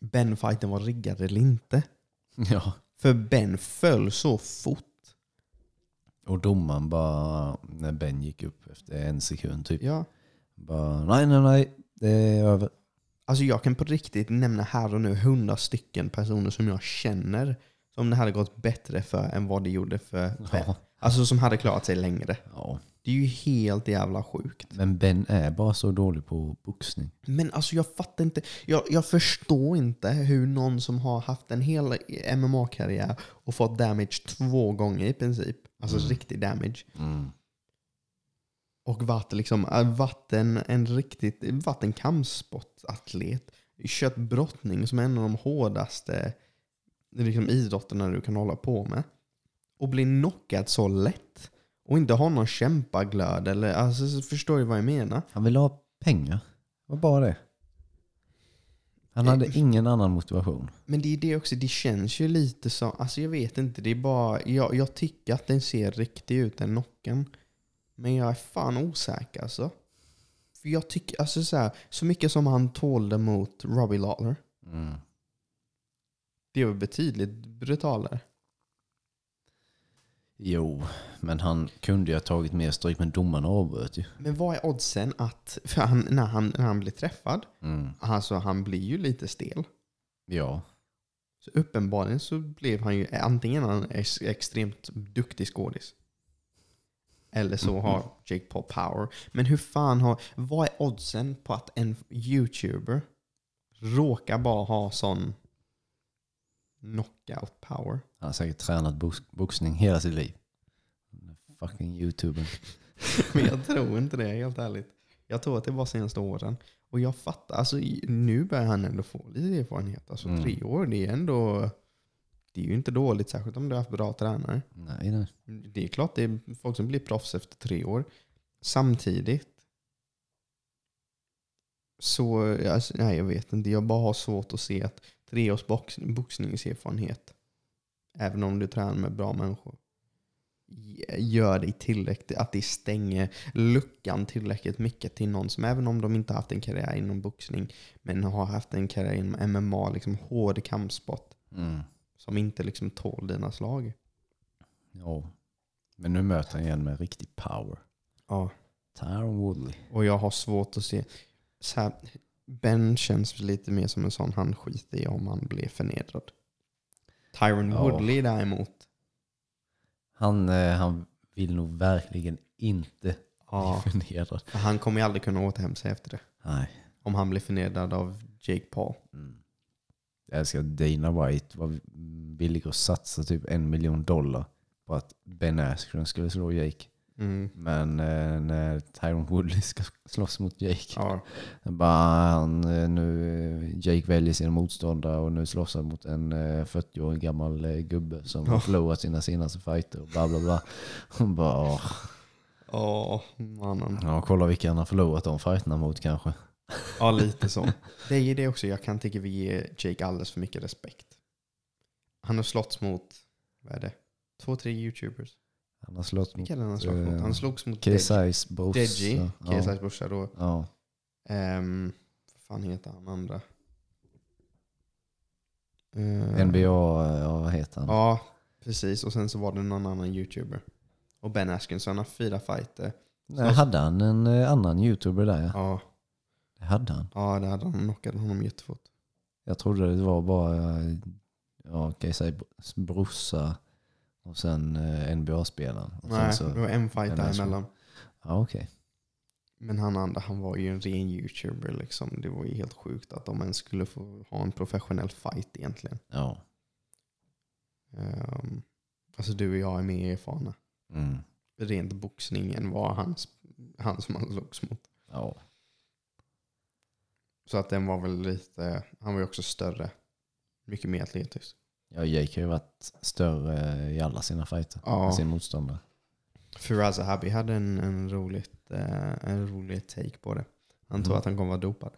Ben-fighten var riggad eller inte. Ja. För Ben föll så fort. Och domaren bara, när Ben gick upp efter en sekund typ. Ja. Bara, nej, nej, nej. Det är över. Alltså jag kan på riktigt nämna här och nu hundra stycken personer som jag känner som det hade gått bättre för än vad det gjorde för Ben. Ja. Alltså som hade klarat sig längre. ja. Det är ju helt jävla sjukt. Men Ben är bara så dålig på boxning. Men alltså jag fattar inte. Jag, jag förstår inte hur någon som har haft en hel MMA-karriär och fått damage två gånger i princip. Alltså Mm. riktig damage. Mm. Och varit, liksom, äh, varit en, riktigt varit en kampsportatlet. Kört brottning som är en av de hårdaste liksom, idrotterna du kan hålla på med. Och bli knockad så lätt. Och inte ha någon kämpaglöd. Eller, alltså, så förstår du vad jag menar? Han ville ha pengar. Det var bara det. Han hade ingen annan motivation. Men det är det också, det känns ju lite som, alltså jag vet inte, det är bara, jag, jag tycker att den ser riktig ut, den nocken. Men jag är fan osäker alltså. För jag tycker, alltså så här, så mycket som han tålde mot Robbie Lawler, Mm. det var betydligt brutalare. Jo, men han kunde ju ha tagit mer stryk, men domarna avbröt ju. Men vad är oddsen att, för han, när, han, när han blir träffad, Mm. alltså han blir ju lite stel. Ja. Så uppenbarligen så blev han ju antingen en ex- extremt duktig skådis. Eller så har Jake Paul power. Men hur fan har, vad är oddsen på att en YouTuber råkar bara ha sån knockout power? Han har säkert tränat box- boxning hela sitt liv. Fucking youtuber. Men jag tror inte det helt ärligt. Jag tror att det var senaste åren. Och jag fattar, alltså nu börjar han ändå få lite erfarenhet. Alltså Mm. tre år, det är ändå... Det är ju inte dåligt, särskilt om du har haft bra tränare. Nej, nej. Det är klart det är folk som blir proffs efter tre år. Samtidigt så, alltså, nej jag vet inte, jag bara har svårt att se att tre års box, boxningserfarenhet, även om du tränar med bra människor, gör dig tillräckligt, att det stänger luckan tillräckligt mycket till någon som, även om de inte har haft en karriär inom boxning, men har haft en karriär inom MMA, liksom hård kampsport, Mm. som inte liksom tål dina slag. Ja. Men nu möter han igen med riktig power. Ja. Tyron Woodley. Och jag har svårt att se. Så här, ben känns lite mer som en sån han skiter i om han blir förnedrad. Tyron Ja. Woodley däremot. Han, eh, han vill nog verkligen inte Ja, bli förnedrad. för han kommer ju aldrig kunna återhämta sig efter det. Nej. Om han blir förnedrad av Jake Paul. Mm. Jag älskar att Dana White var villig att satsa typ en miljon dollar på att Ben Askren skulle slå Jake. Mm. Men eh, när Tyron Woodley ska slåss mot Jake. Ja. Bara han, eh, nu, eh, Jake väljer sina motståndare och nu slåss han mot en eh, 40 år gammal eh, gubbe som har Ja. förlorat sina senaste fighter och bla bla bla. Hon bara, åh. Ja, mannen. ja kolla vilka han har förlorat de fighterna mot kanske. Ja, lite så. Det är det också. Jag kan tycka vi ger Jake alldeles för mycket respekt. Han har slått mot, vad är det? Två, tre YouTubers. Han har slått mot han slagit mot? Han slogs mot KSI's brorsa. Deji. KSI's brorsa då. Ja. Um, vad fan heter han andra? Eh, NBA, ja, vad heter han? Ja, precis. Och sen så var det någon annan YouTuber. Och Ben Askren, så han har fyra fighter. Nej, hade han en eh, annan youtuber där? Ja. Det hade han. ja det hade han. knockade honom jättefort. Jag trodde det var bara eh, ja, KSI's brorsa och sen eh, NBA-spelaren. Och sen Nej, så- det var en fight däremellan. Ja, okej. Men han andra, han var ju en ren YouTuber liksom. Det var ju helt sjukt att de ens skulle få ha en professionell fight egentligen. Ja. Um, alltså du och jag är mer erfarna. Mm. Rent boxningen var hans, han som han slogs mot. Ja. Så att den var väl lite, han var ju också större. Mycket mer atletisk. Ja, Jake har ju varit större i alla sina fighter. Ja. Än sin motståndare. Firaz Zahabi hade en, en, roligt, eh, en rolig take på det. Han tror Mm. att han kommer vara dopad.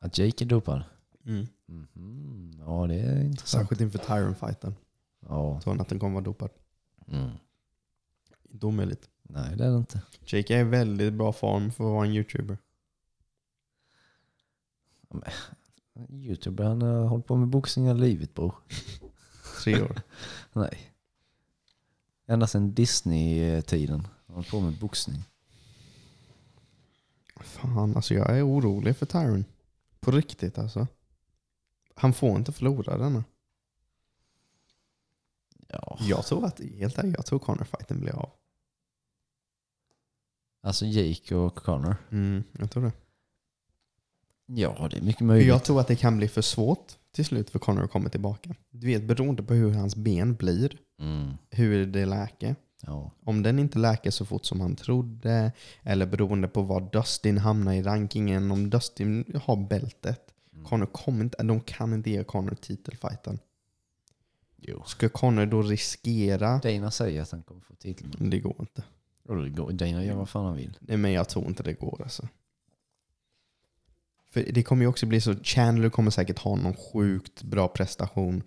Att Jake är dopad? Mm. Mhm. Ja, det är intressant. Särskilt inför Tyron-fighten. Ja. Tror han att han kommer vara dopad. Mm. Inte omöjligt. Nej, det är det inte. Jake är i väldigt bra form för att vara en YouTuber. Youtuber, han har hållit på med boxning hela livet bror. Tre år. Nej. Ända sedan Disney-tiden har han på med boxning. Fan, alltså jag är orolig för Tyron. På riktigt alltså. Han får inte förlora denna. Ja. Jag tror att, helt ärligt, jag tror Conor-fighten blir av. Alltså Jake och Connor. Mm, jag tror det. Ja, det är mycket För möjligt. jag tror att det kan bli för svårt till slut för Conor att komma tillbaka. Du vet, beroende på hur hans ben blir, Mm. hur det läker. Ja. Om den inte läker så fort som han trodde, eller beroende på var Dustin hamnar i rankingen. Om Dustin har bältet, Mm. Conor kommer inte, de kan inte ge Conor titelfighten. Jo. Ska Conor då riskera? Dana säger att han kommer få titeln. Det går inte. Det går. Dana gör vad fan han vill. Nej, men jag tror inte det går alltså. För det kommer ju också bli så, Chandler kommer säkert ha någon sjukt bra prestation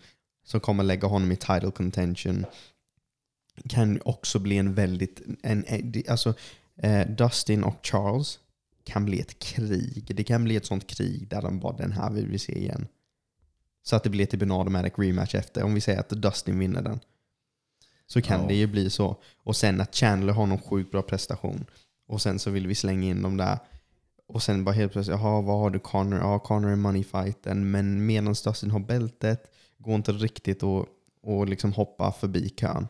som kommer lägga honom i title contention. Kan också bli en väldigt, en, alltså eh, Dustin och Charles kan bli ett krig. Det kan bli ett sånt krig där de bara, den här vill vi se igen. Så att det blir typ en automatic rematch efter. Om vi säger att Dustin vinner den. Så kan Ja. det ju bli så. Och sen att Chandler har någon sjukt bra prestation. Och sen så vill vi slänga in dem där. Och sen bara helt plötsligt, jaha vad har du Connor? Ja, Connor är money fighten. Men medan Dustin har bältet går inte riktigt att och liksom hoppa förbi kön.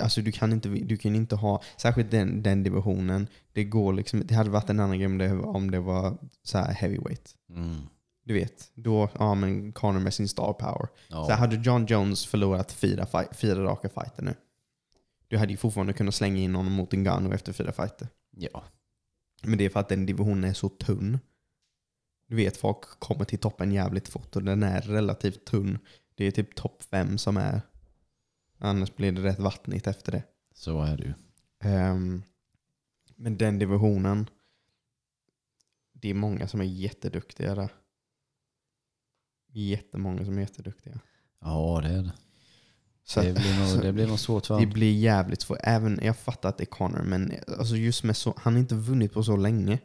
Alltså du kan inte, du kan inte ha, särskilt den, den divisionen, det går liksom, det hade varit en annan grej om det, om det var så här heavyweight. Mm. Du vet, då, ja men Connor med sin star power. Ja. Så hade John Jones förlorat fyra, fyra raka fighter nu, du hade ju fortfarande kunnat slänga in honom mot en Gano efter fyra fighter. ja. Men det är för att den divisionen är så tunn. Du vet, folk kommer till toppen jävligt fort och den är relativt tunn. Det är typ topp fem som är. Annars blir det rätt vattnigt efter det. Så är det ju. Ehm, men den divisionen, det är många som är jätteduktiga där. Jättemånga som är jätteduktiga. Ja, det är det. Så Det att- blir nog, så det blir nog svårt för det honom. blir jävligt svårt. Även, jag fattar att det är Connor, men alltså just med så, han har inte vunnit på så länge.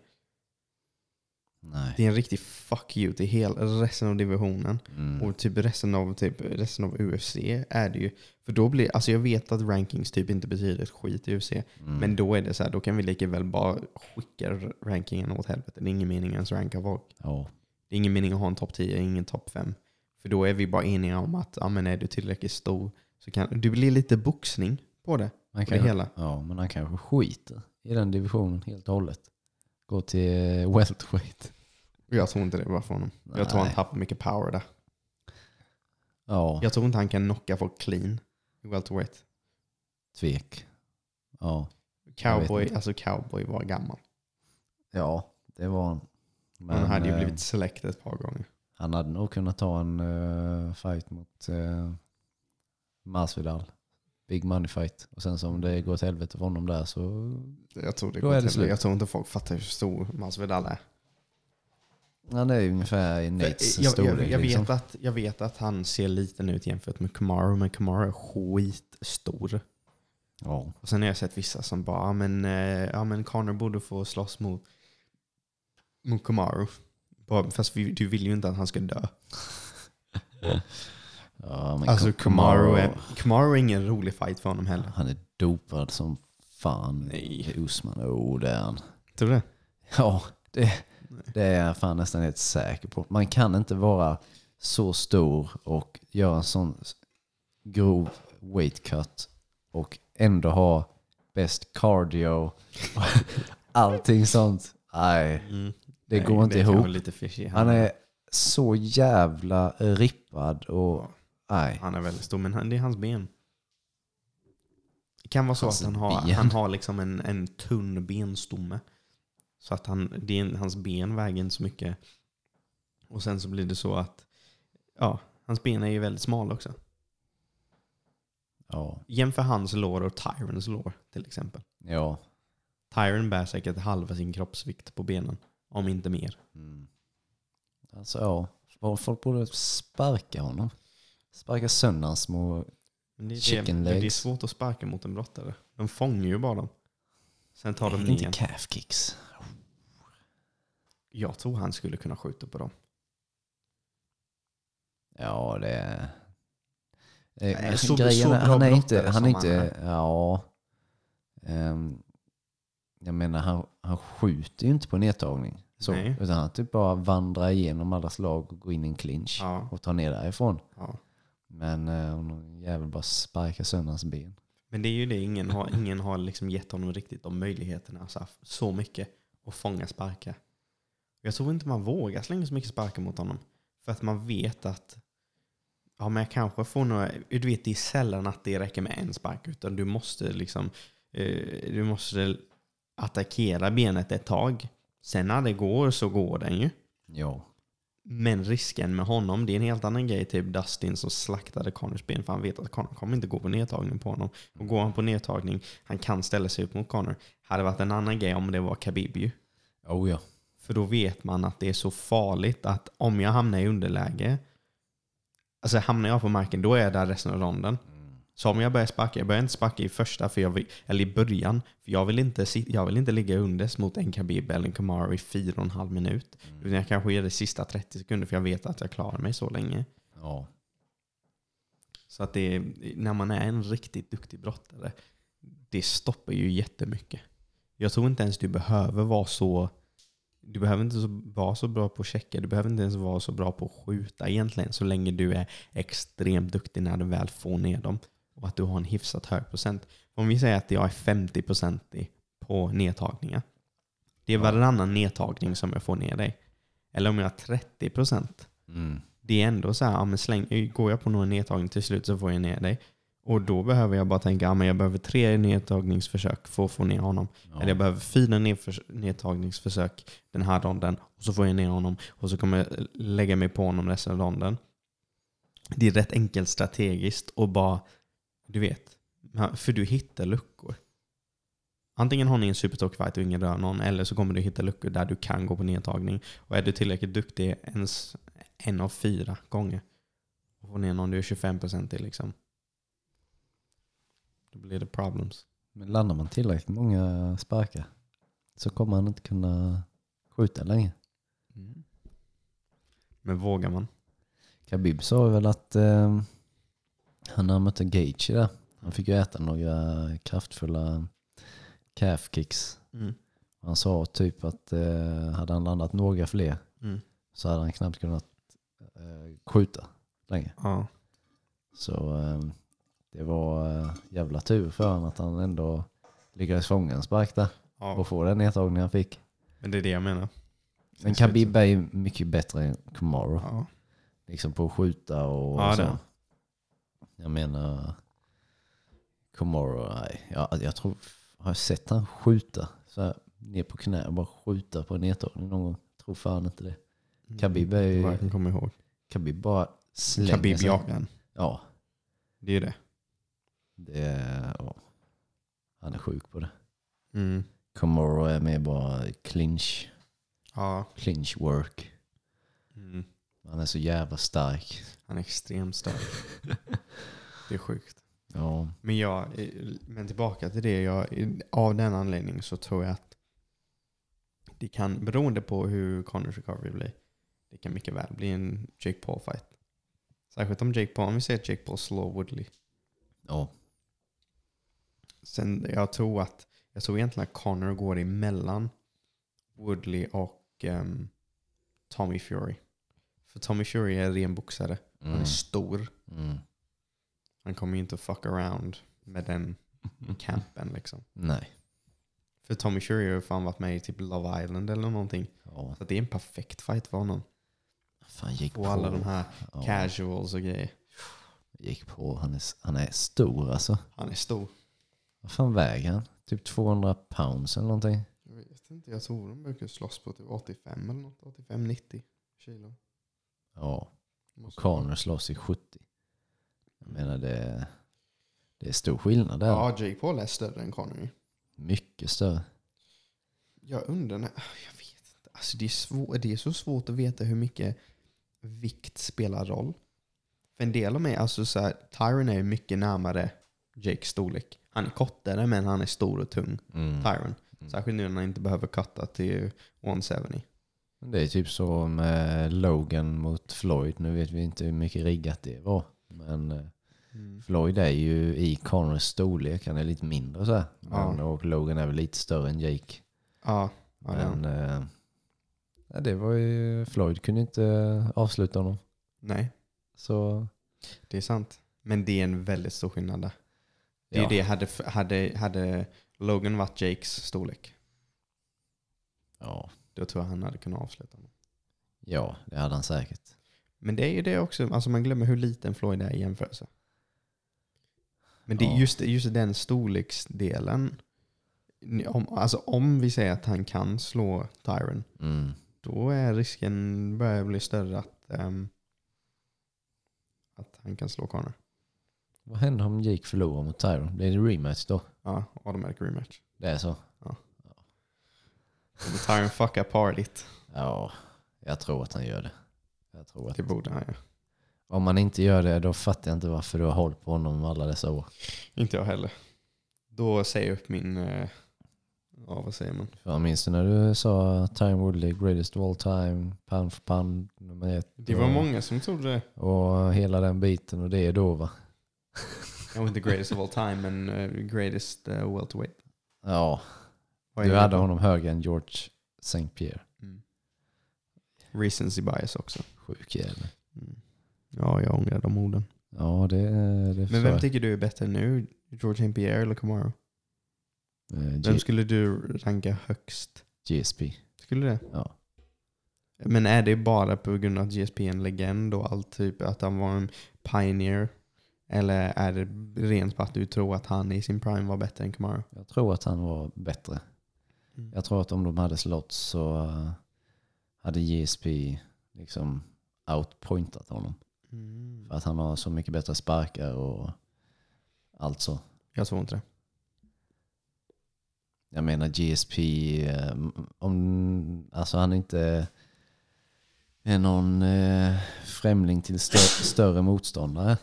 Nej. Det är en riktig fuck you till hela resten av divisionen. Mm. Och typ resten av, typ resten av UFC är det ju. För då blir, alltså jag vet att rankings typ inte betyder ett skit i UFC. Mm. Men då är det så här, då kan vi lika väl bara skicka rankingen åt helvete. Det är ingen mening ens ranka folk. Ja. Det är ingen mening att ha en topp 10, ingen topp 5. För då är vi bara eniga om att ja, men är du tillräckligt stor så kan det blir lite boxning på det. Man På det hela. Ja, men han kanske skiter i den divisionen helt och hållet. Går till eh, welterweight. Jag tror inte det var för honom. Jag tror han Nej. tappar mycket power där. Ja, Jag tror inte han kan knocka folk clean i welterweight. tvek. Ja. Cowboy, alltså cowboy var gammal. ja, det var han. Men han hade ju eh, blivit select ett par gånger. han hade nog kunnat ta en eh, fight mot uh, Masvidal. Big money fight. Och sen så om det går åt helvete för honom där så... Jag tror, det Då går är det till- slut. jag tror inte folk fattar hur stor Masvidal är. Han är ungefär i Nates jag, storlek. jag, jag, liksom. vet att, jag vet att han ser liten ut jämfört med Kamaru, men Kamaru är skitstor. Ja. Och sen har jag sett vissa som bara, ja men, eh, ja, men Conor borde få slåss mot, mot Kamaru. Bara, fast vi, du vill ju inte att han ska dö. ja men Alltså Kam- Kamaru är, Kamaru är ingen rolig fight för honom heller. Han är dopad som fan. Nej. Usman, oh det är han. Tror du det? Ja, det, det är jag fan nästan helt säker på. Man kan inte vara så stor och göra en sån grov weight cut och ändå ha bäst cardio. Allting sånt. Nej, det Nej, går inte ihop. Lite fishy. Han är så jävla rippad och nej. Han är väldigt stor, men han, det är hans ben. Det kan vara så Hans att han har, ben. han har liksom en, en tunn benstomme. Så att han, det är, hans ben väger inte så mycket. Och sen så blir det så att ja, hans ben är ju väldigt smala också. Ja, Jämför hans lår och Tyrons lår till exempel. ja. Tyron bär säkert halva sin kroppsvikt på benen. Om inte mer. Mm. Alltså ja, Folk- folk borde sparka honom. Sparka sönder hans små... Det, Chicken det, det är legs. svårt att sparka mot en brottare. De fångar ju bara dem. Sen tar de Nej, ner. inte calf kicks. Jag tror han skulle kunna skjuta på dem. Ja, det är... Nej, så- grejen så är, han är inte... Han är som han inte... Ja. Ehm, jag menar, han, han skjuter ju inte på nedtagning. Så, Nej. utan han typ bara vandrar igenom alla slag och går in i en clinch Ja. och tar ner därifrån. Ja. Men eh, någon jävel bara sparkar sönder hans ben. Men det är ju det, ingen har, ingen har liksom gett honom riktigt de möjligheterna alltså, så mycket att fånga sparkar. Jag tror inte man vågar slänga så mycket sparkar mot honom. För att man vet att ja, men jag kanske får några, du vet det är sällan att det räcker med en spark utan du måste liksom eh, du måste attackera benet ett tag. Sen när det går så går den ju. Ja. Men risken med honom, det är en helt annan grej. Typ Dustin som slaktade Connors ben för han vet att Connor kommer inte gå på nedtagning på honom. Och går han på nedtagning, han kan ställa sig upp mot Connor. Hade varit en annan grej om det var Khabib ju. Oh ja. För då vet man att det är så farligt att om jag hamnar i underläge, alltså hamnar jag på marken, då är jag där resten av ronden. Så om jag börjar sparka, jag börjar inte sparka i första, för jag vill, eller i början, för jag vill inte, jag vill inte ligga unders mot en Khabib eller en Kamaru i fyra och en halv minut. Utan jag kanske ger det sista 30 sekunder, för jag vet att jag klarar mig så länge. Ja. Så att det är, när man är en riktigt duktig brottare, det stoppar ju jättemycket. Jag tror inte ens du behöver vara så du behöver inte vara så bra på att checka, du behöver inte ens vara så bra på att skjuta egentligen, så länge du är extremt duktig när du väl får ner dem. Och att du har en hyfsat hög procent. Om vi säger att jag är 50% i- på nedtagningar. Det är varannan nedtagning som jag får ner dig. Eller om jag har 30%. Mm. Det är ändå så här, ja, men släng, går jag på någon nedtagning till slut så får jag ner dig. Och då behöver jag bara tänka att jag behöver tre nedtagningsförsök för att få ner honom. Ja. Eller jag behöver fyra nedtagningsförsök den här ronden. Och så får jag ner honom. Och så kommer jag lägga mig på honom resten av ronden. Det är rätt enkelt strategiskt och bara, du vet. För du hittar luckor. Antingen har ni en supertalkfight och ingen rör någon. Eller så kommer du hitta luckor där du kan gå på nedtagning. Och är du tillräckligt duktig ens en av fyra gånger. Och få ner någon du är 25% till liksom. Då blir det problems. Men landar man tillräckligt många sparkar så kommer han inte kunna skjuta länge. Men vågar man? Khabib sa väl att eh, han när han mötte Gage där, han fick ju äta några kraftfulla calf kicks. Mm. Han sa typ att eh, hade han landat några fler Mm. så hade han knappt kunnat eh, skjuta länge. Ja. Så eh, det var eh, jävla tur för honom att han ändå lyckades fånga en spark där ja. och få den nedtagningen han fick. Men det är det jag menar. Men Khabib är ju mycket bättre än Kamaru. Ja. Liksom på att skjuta och Ja, så. det. Jag menar, Kamaru, nej. Jag, jag tror, har jag sett han skjuta så här, ner på knä och bara skjuta på en nedtagning någon gång? Tror fan inte det. Khabib är ju- Vad jag kan komma ihåg. Khabib bara slänger Khabib sig. jagar en. Ja, Det är det. det är, ja. Han är sjuk på det. Mm. Kamaru är mer bara clinch, Ja. clinch work. Mm. Han är så jävla stark. Han är extremt stark. det är sjukt. Ja, Men, jag, men tillbaka till det. Jag, av den anledningen så tror jag att det kan, beroende på hur Connors recovery blir, det kan mycket väl bli en Jake Paul fight. Särskilt om Jake Paul, om vi säger att Jake Paul slår Woodley. ja, Sen jag tror att, jag tror egentligen att Connor går emellan Woodley och ehm, Tommy Fury. För Tommy Fury är ren boxare. Han mm, är stor. mm. Han kommer ju inte fuck around med den campen liksom. Nej. För Tommy Fury har ju fan varit med i typ Love Island eller någonting. Ja, Så det är en perfekt fight för honom. fan gick Och på. alla de här ja, casuals och grejer. gick på. Han är, han är stor alltså. Han är stor. Vad fan väger han? Typ 200 pounds eller någonting. Jag vet inte, jag tror de brukar slåss på typ 85 eller något. 85-90 kilo. Ja, och Connor slåss i 70. Jag menar det, det är stor skillnad där. Ja, Jake Paul är större än Connor. Mycket större. Jag undrar, när, jag vet inte. Alltså det, är svår, det är så svårt att veta hur mycket vikt spelar roll. För en del av mig, alltså så här, Tyron är mycket närmare Jakes storlek. Han är kortare men han är stor och tung, Mm. Tyron. Mm. Särskilt nu när han inte behöver cutta till 170. Det är typ så med Logan mot Floyd. Nu vet vi inte hur mycket riggat det var. Men eh, Floyd är ju i Connors storlek. Han är lite mindre så här. Men, Och Logan är väl lite större än Jake. Ja, ja. Men eh, ja, det var ju, Floyd kunde inte avsluta honom. Nej, Så det är sant. Men det är en väldigt stor skillnad där. Det är det, hade, hade, hade Logan varit Jakes storlek, Ja, då tror jag han hade kunnat avsluta honom. ja, det hade han säkert. Men det är ju det också, alltså man glömmer hur liten Floyd är i jämförelse. Men det Ja. just, just den storleksdelen. Om, alltså om vi säger att han kan slå Tyron, Mm. då är risken börjar bli större att, ehm, att han kan slå Connor. Vad händer om Jake förlorar mot Tyron? Blir det rematch då? Ja, automatic rematch. Det är så? Kommer Tyron fucka partyt? Ja, jag tror att han gör det. Jag tror att Det borde han göra. om man inte gör det, då fattar jag inte varför du har hållit på honom alla dessa år. Inte jag heller. Då säger jag upp min, eh, ja vad säger man? Jag minns du när du sa Tyron Woodley, greatest of all time, pound for pound, nummer ett. Det var och, många som trodde det. Och hela den biten och det är då va? Jag var inte greatest of all time, men eh, greatest uh, welterweight. Ja, Vad är du hade honom högre än George St. Pierre. Mm. Recency bias också. Sjuk jävel. Mm. Ja, jag ångrar de orden. Ja, det, det Men vem tycker du är bättre nu? George St. Pierre eller Camaro? Eh, Vem skulle du ranka högst? GSP. Skulle det? Ja. Men är det bara på grund av att GSP är en legend och allt typ att han var en pioneer? Eller är det rent på att du tror att han i sin prime var bättre än Kamaru? Jag tror att han var bättre. Mm. Jag tror att om de hade slått så eh, hade JSP liksom outpointat honom. Mm. För att han har så mycket bättre sparkar och allt så. Jag tror inte det. Jag menar GSP, eh, om, alltså han inte är någon eh, främling till stö större motståndare.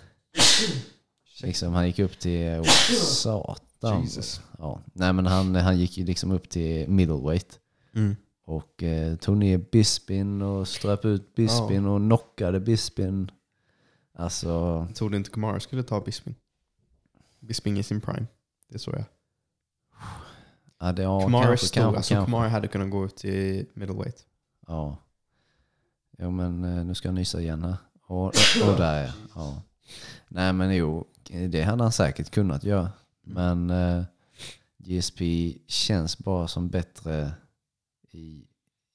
Liksom, han gick upp till, oh, satan. Jesus. Ja. Nej men han, han gick ju liksom upp till middleweight. Mm. Och eh, tog ner Bispin och ströp ut Bispin och knockade Bispin. Alltså, Jag trodde inte Kamaru skulle ta Bisping. Bisping i sin prime. Det såg jag. ja, det, ja, Kamaru är kanske, stor. kanske, Alltså kanske. Kamaru hade kunnat gå upp till middleweight. Ja. Jo men eh, nu ska jag nysa igen här. Och, och där ja. ja. Nej men jo, det hade han säkert kunnat göra. Men eh, GSP känns bara som bättre i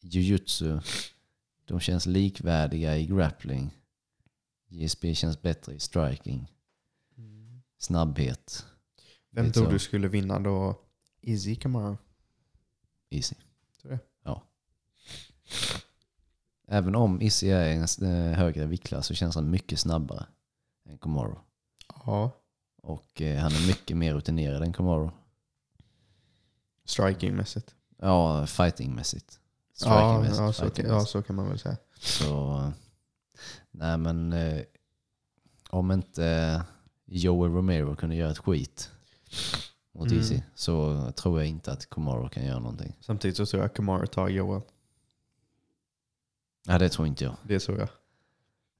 jujutsu. De känns likvärdiga i grappling. GSP känns bättre i striking. Snabbhet. Vem tror du skulle vinna då? Izzy Kamaru? Easy. Tror det? Ja. Även om Izzy är en eh, högre viktklass så känns han mycket snabbare än Komoro. Ja. Och eh, han är mycket mer rutinerad än Komoro. Strikingmässigt. Ja, fightingmässigt. Ja, Strikingmässigt. ja, så, fightingmässigt. ja, så kan man väl säga. Så, nej men eh, om inte Joel Romero kunde göra ett skit mot Mm. Izzy så tror jag inte att Komoro kan göra någonting. Samtidigt så tror jag Kamaru tar Joel. Nej, det tror inte jag. Det tror jag.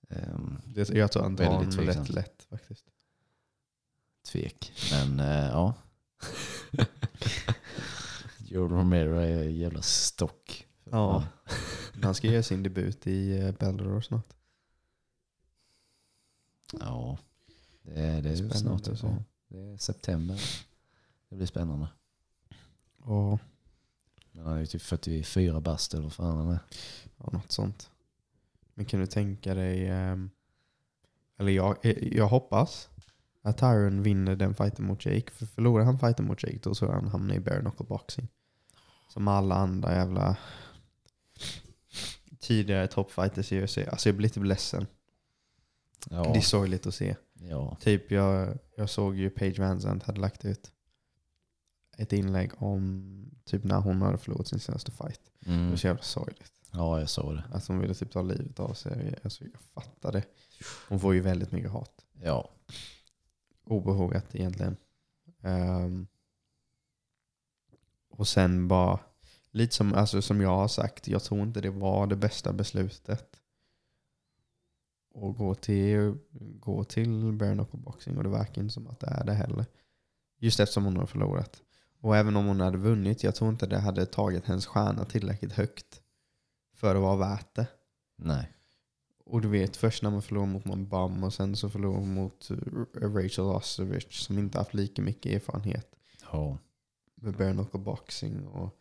Ehm, Det, jag tror han tar honom rätt tveksamt. lätt faktiskt. Tvek. Men eh, ja. Joel Romero är en jävla stock. Ja. Han ska göra sin debut i uh, Bellator snart. Ja. Det är, det är Spännande snart. Ja. Det är september. Det blir spännande. Men han är ju typ 44 bast eller vad fan han är. ja, något sånt. Men kan du tänka dig, ehm, eller jag, eh, jag hoppas att Tyron vinner den fighten mot Jake. För förlorar han fighten mot Jake då jag han hamnar i bare knuckle boxing. Som alla andra jävla tidigare toppfighters i UFC. Alltså jag blir lite ledsen. Ja. Det är sorgligt att se. ja. Typ jag, jag såg ju Paige Van hade lagt ut ett inlägg om typ när hon hade förlorat sin senaste fight. Det Mm. var så jävla sorgligt. ja, jag såg det. Att hon ville typ ta livet av sig. Alltså, jag fattar det. Hon får ju väldigt mycket hat. Ja. Obehagat egentligen. Um, och sen bara, lite som, alltså, som jag har sagt, jag tror inte det var det bästa beslutet. Att gå till, gå till bare knuckle boxing och det verkar inte som att det är det heller. Just eftersom hon har förlorat. Och även om hon hade vunnit, jag tror inte det hade tagit hennes stjärna tillräckligt högt för att vara värt det. Nej. Och du vet, först när man förlorar mot någon bum och sen så förlorar man mot eh, Rachel Ostovich som inte haft lika mycket erfarenhet Ja. med bare knuckle boxing. Och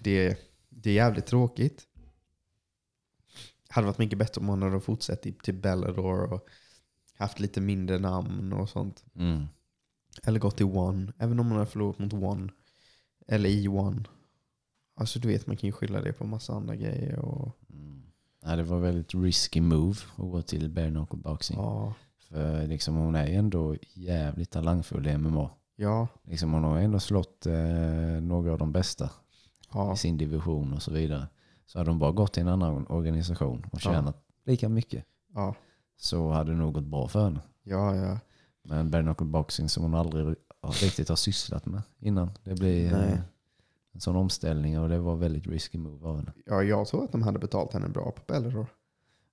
det, är- det är jävligt tråkigt. hade varit mycket bättre om hon hade fortsatt i- till Bellador och haft lite mindre namn och sånt. Mm. Eller gått till One. Även om hon hade förlorat mot One. Eller i One. Alltså du vet, man kan ju skylla det på massa andra grejer. Och, Mm. Ja, det var väldigt risky move att gå till bare knuckle boxing. ja, För liksom, hon är ju ändå jävligt talangfull i MMA. ja, Liksom, hon har ändå slått eh, några av de bästa ja. i sin division och så vidare. Så hade hon bara gått till en annan organisation och Ja. tjänat lika mycket ja. så hade det nog gått bra för henne. Ja, ja. Men bare knuckle boxing som hon aldrig riktigt har sysslat med innan. Det blir Nej. Eh, en sån omställning och det var väldigt risky move av henne. ja, jag tror att de hade betalt henne bra på Bellator.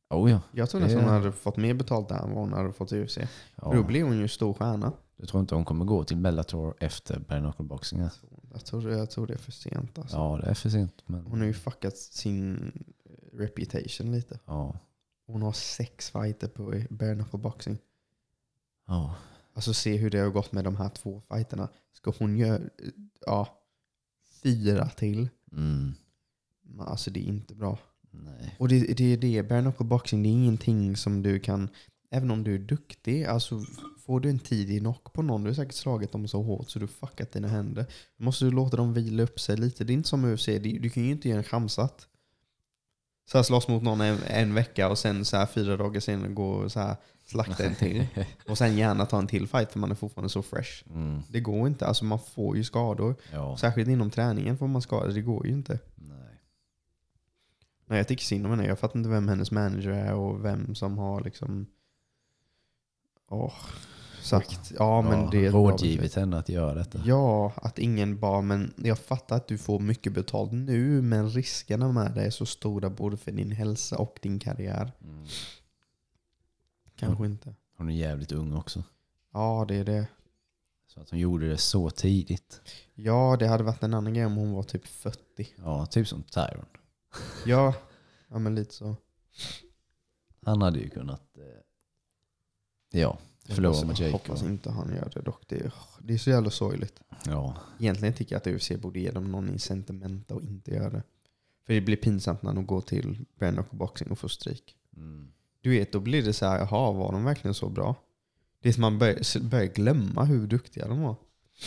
Oh ja. Jag tror nästan hon hade fått mer betalt där än vad hon hade fått i UFC. ja. Då blir hon ju stor stjärna. Du tror inte hon kommer gå till Bellator efter bare knuckle boxing? Ja, Jag tror, jag tror det är för sent. Alltså. ja det är för sent. Men, Hon har ju fuckat sin reputation lite. ja. Hon har sex fighter på bare knuckle boxing. Ja. Alltså se hur det har gått med de här två fighterna. Ska hon göra ja, fyra till? Mm. Men Alltså det är inte bra. Nej. Och det, det är det, bare knuckle boxing, det är ingenting som du kan, även om du är duktig, alltså får du en tidig knock på någon, du har säkert slagit dem så hårt så du fuckat dina händer. Då måste du låta dem vila upp sig lite. Det är inte som UFC, du kan ju inte göra en chamsat. Så här slåss mot någon en, en vecka och sen så här fyra dagar senare gå och så här slakta en till. Och sen gärna ta en till fight för man är fortfarande så fresh. Mm. Det går inte, alltså man får ju skador. Ja. Särskilt inom träningen får man skador, det går ju inte. Nej. Nej, jag tycker synd om henne. Jag fattar inte vem hennes manager är och vem som har liksom... Åh, sagt. Ja, men det är ett bra rådgivit henne att göra detta. Ja, att ingen bara, men jag fattar att du får mycket betalt nu, men riskerna med det är så stora både för din hälsa och din karriär. Mm. Kanske inte. Hon är jävligt ung också. Ja, det är det. Så att hon gjorde det så tidigt. Ja, det hade varit en annan grej om hon var typ 40. Ja, typ som Tyron. Ja, ja men lite så. Han hade ju kunnat eh, ja, förlora Hoppas- med Jake. Hoppas inte han gör det dock. Det är, det är så jävla sorgligt. Ja, Egentligen tycker jag att UFC borde ge dem någon incitament och inte göra det. För det blir pinsamt när de går till knuckle boxing och får stryk. mm. Du vet, då blir det så här, jaha, var de verkligen så bra? Det är som man börjar, börjar glömma hur duktiga de var.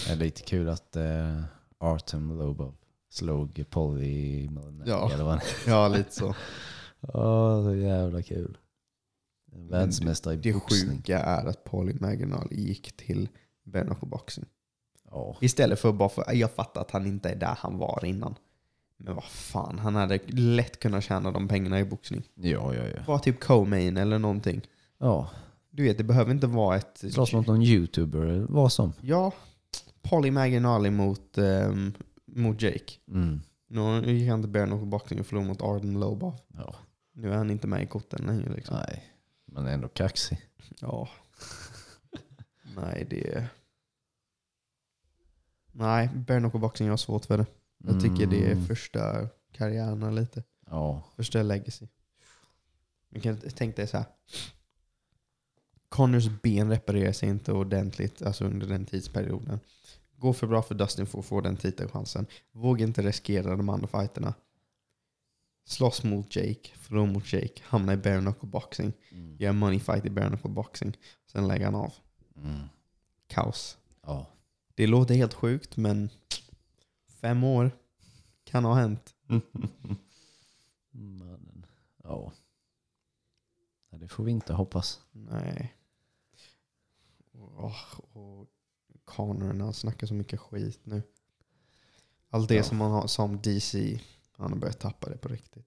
det är lite kul att eh, Artem Lobov slog Polly Malignaggi, Ja. eller vad Ja, lite så. Åh, så jävla kul. Världsmästare i Det boxning. sjuka är att Paulie Maginal gick till bare knuckle boxing. Ja. Istället för bara för, jag fattar att han inte är där han var innan. Men vad fan, han hade lätt kunnat tjäna de pengarna i boxning. Ja, ja, ja. Var typ co-main eller någonting. Ja, Du vet, det behöver inte vara ett... slåss mot någon youtuber vad som. Ja, Polly Maginali mot, ehm, mot Jake. Mm. Nu gick han till knuckle boxing och förlorade mot Arden Lobov. Ja, Nu är han inte med i korten längre liksom. nej. Men ändå kaxig. Ja. Nej, det är... Nej, jag har svårt för det. Jag tycker det Mm. förstör karriärerna lite. Ja, Förstör legacy. Jag kan tänk dig så här. Connors ben reparerar sig inte ordentligt alltså under den tidsperioden. Går för bra för Dustin för att få den titelchansen. Vågar inte riskera de andra fighterna. Slåss mot Jake, förlor mot Jake, hamnar i bare knuckle boxing. mm. Gör money fight i bare knuckle boxing. Sen lägger han av. Mm. Kaos. ja. Det låter helt sjukt men fem år kan ha hänt. Mannen. Ja. Det får vi inte hoppas. Nej. Och, och Connor när han snackar så mycket skit nu. Allt det Ja. som han har som DC, han har börjat tappa det på riktigt.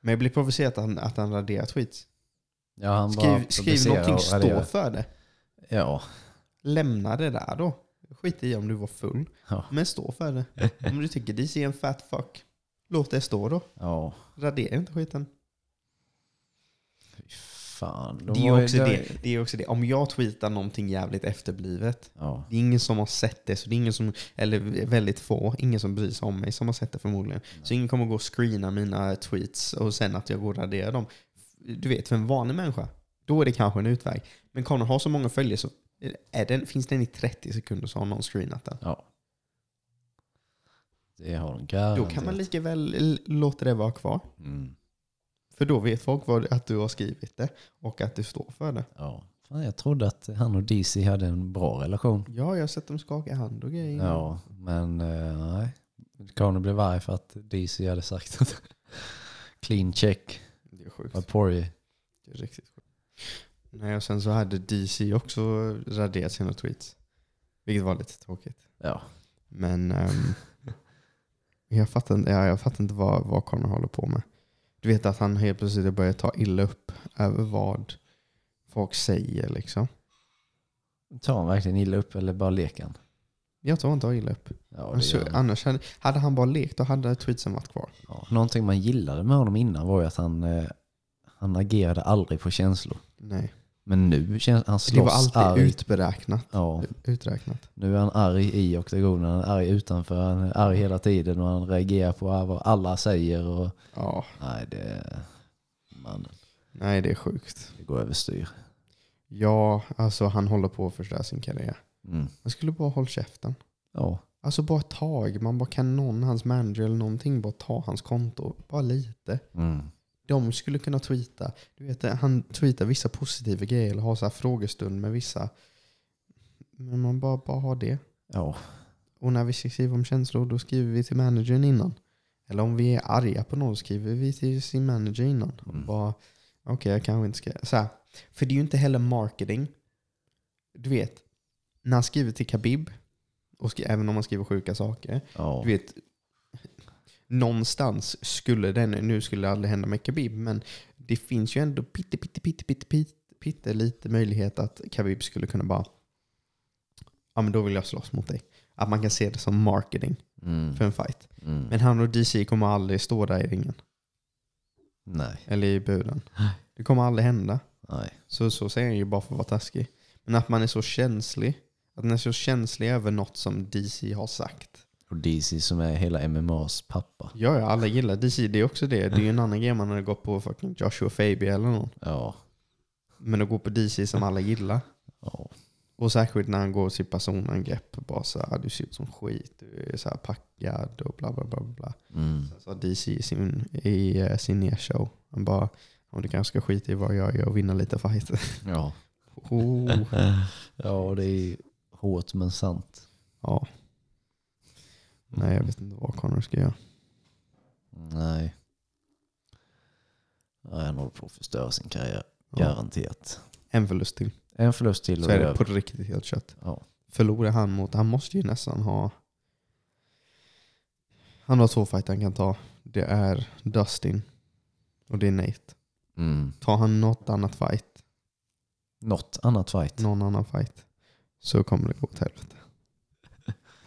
Men jag blir provocerad att han, att han raderar tweets. Ja, han Skriv, skriv någonting, stå för det. Ja. Lämna det där då. Skit i om du var full. Ja. Men stå för det. Om du tycker DC är en fat fuck, låt det stå då. Ja. Radera inte skiten. Fan. De Det är, också de- det, det är också det. Om jag tweetar någonting jävligt efterblivet, Ja. det är ingen som har sett det, så det är ingen som, eller väldigt få, ingen som bryr sig om mig som har sett det förmodligen. Så ingen kommer gå och screena mina tweets och sen att jag går och raderar dem. Du vet, för en vanlig människa, då är det kanske en utväg. Men Connor har så många följare så är den, finns den i 30 sekunder så har någon screenat den. ja. Det har de Då garanterat. kan man lika väl låta det vara kvar. Mm. För då vet folk vad, att du har skrivit det och att du står för det. Ja. Fan, jag trodde att han och DC hade en bra relation. Ja, jag har sett dem skaka hand och grejer. Ja, men eh, nej. Conor blev arg för att DC hade sagt att clean check Det är sjukt. Poirier. Det är riktigt sjukt. Nej, och sen så hade DC också raderat sina tweets. Vilket var lite tråkigt. Ja. Men ehm, jag, fattar, inte- ja, jag fattar inte vad, vad Conor håller på med. Du vet att han helt plötsligt börjar ta illa upp över vad folk säger liksom. Tar han verkligen illa upp eller bara leker han? Jag tror han tar illa upp. Ja, Alltså, annars hade, hade han bara lekt då hade tweetsen varit kvar. ja. Någonting man gillade med honom innan var ju att han, eh, han agerade aldrig på känslor. Nej. Men nu känns han Det var slåss alltid arg. utberäknat. Ja, Uträknat. nu är han arg i oktagonen, han är arg utanför, han är arg hela tiden och han reagerar på vad alla säger. Och, Ja, nej, det, man, nej det är sjukt. det går överstyr. Ja, alltså han håller på att förstöra sin karriär. Mm. Han skulle bara hålla käften. Ja, Alltså bara ett tag. Man bara kan någon, hans manager eller någonting, bara ta hans konto. Bara lite. Mm. De skulle kunna tweeta. Du vet, han tweetar vissa positiva grejer eller har så här frågestund med vissa. Men man bara, bara har det. Ja. Och när vi ska skriva om känslor då skriver vi till managern innan. Eller om vi är arga på någon skriver vi till sin manager innan. Mm. Bara, okej jag kanske inte ska... Så här. För det är ju inte heller marketing. Du vet, när han skriver till Khabib, och även om man skriver sjuka saker. ja. Du vet, någonstans skulle den, nu skulle det aldrig hända med Khabib, men det finns ju ändå pitte, pitte, pitte, pitte, pitte, pitte lite möjlighet att Khabib skulle kunna bara, ja men då vill jag slåss mot dig. Att man kan se det som marketing Mm. för en fight. Mm. Men han och DC kommer aldrig stå där i ringen. Nej. Eller i buden. Det kommer aldrig hända. Nej. Så, så säger han ju bara för att vara taskig. Men att man är så känslig. Att man är så känslig över något som DC har sagt. Och DC som är hela MMAs pappa. Ja, ja, alla gillar DC. Det är också det. Det är ju en annan grej man hade gått på fucking Joshua Fabia eller någon. Ja. Men att gå på DC som alla gillar. ja. Och särskilt när han går till personangrepp. Bara så här, du ser ut som skit. Du är så här packad och bla bla bla. bla. Mm. Sen sa DC i sin, i eh, sin nershow. Han bara, om du kanske ska skita i vad jag gör och vinna lite fighter. Ja. Oh. ja, det är hårt men sant. Ja. Nej, jag vet inte vad Connor ska göra. Nej. Ja, han håller på att förstöra sin karriär. Ja. Garanterat. En förlust till. En förlust till Så är det på riktigt helt kött. Ja. Förlorar han mot, han måste ju nästan ha... Han har två fighter han kan ta. Det är Dustin och det är Nate. Mm. Tar han något annat fight, Något annat fight. någon annan fight, så kommer det gå åt helvete.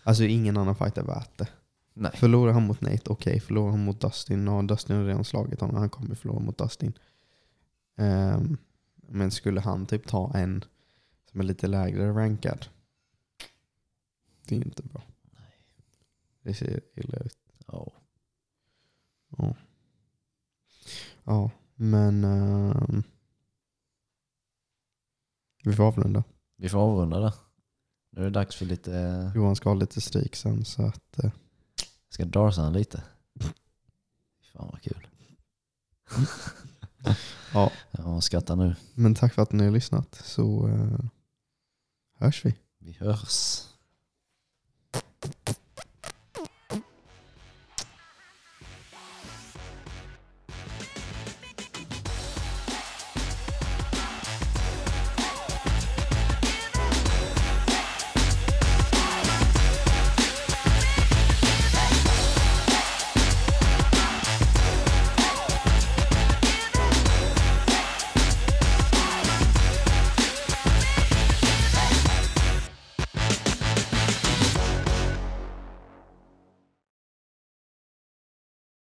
Alltså ingen annan fight är värt det. Nej. Förlorar han mot Nate, okej. Förlorar han mot Dustin, och Dustin har redan slagit honom. Han kommer förlora mot Dustin. Ehm, men skulle han typ ta en som är lite lägre rankad. Det är inte bra. Det ser illa ut. Ja. Ja, ja men ehm, vi får avrunda. Vi får avrunda det. Nu är det dags för lite... Johan ska ha lite stryk sen så att eh, Ska darsa han lite. Fan vad kul. ja. Ja, skatta nu. Men tack för att ni har lyssnat så eh, hörs vi. Vi hörs.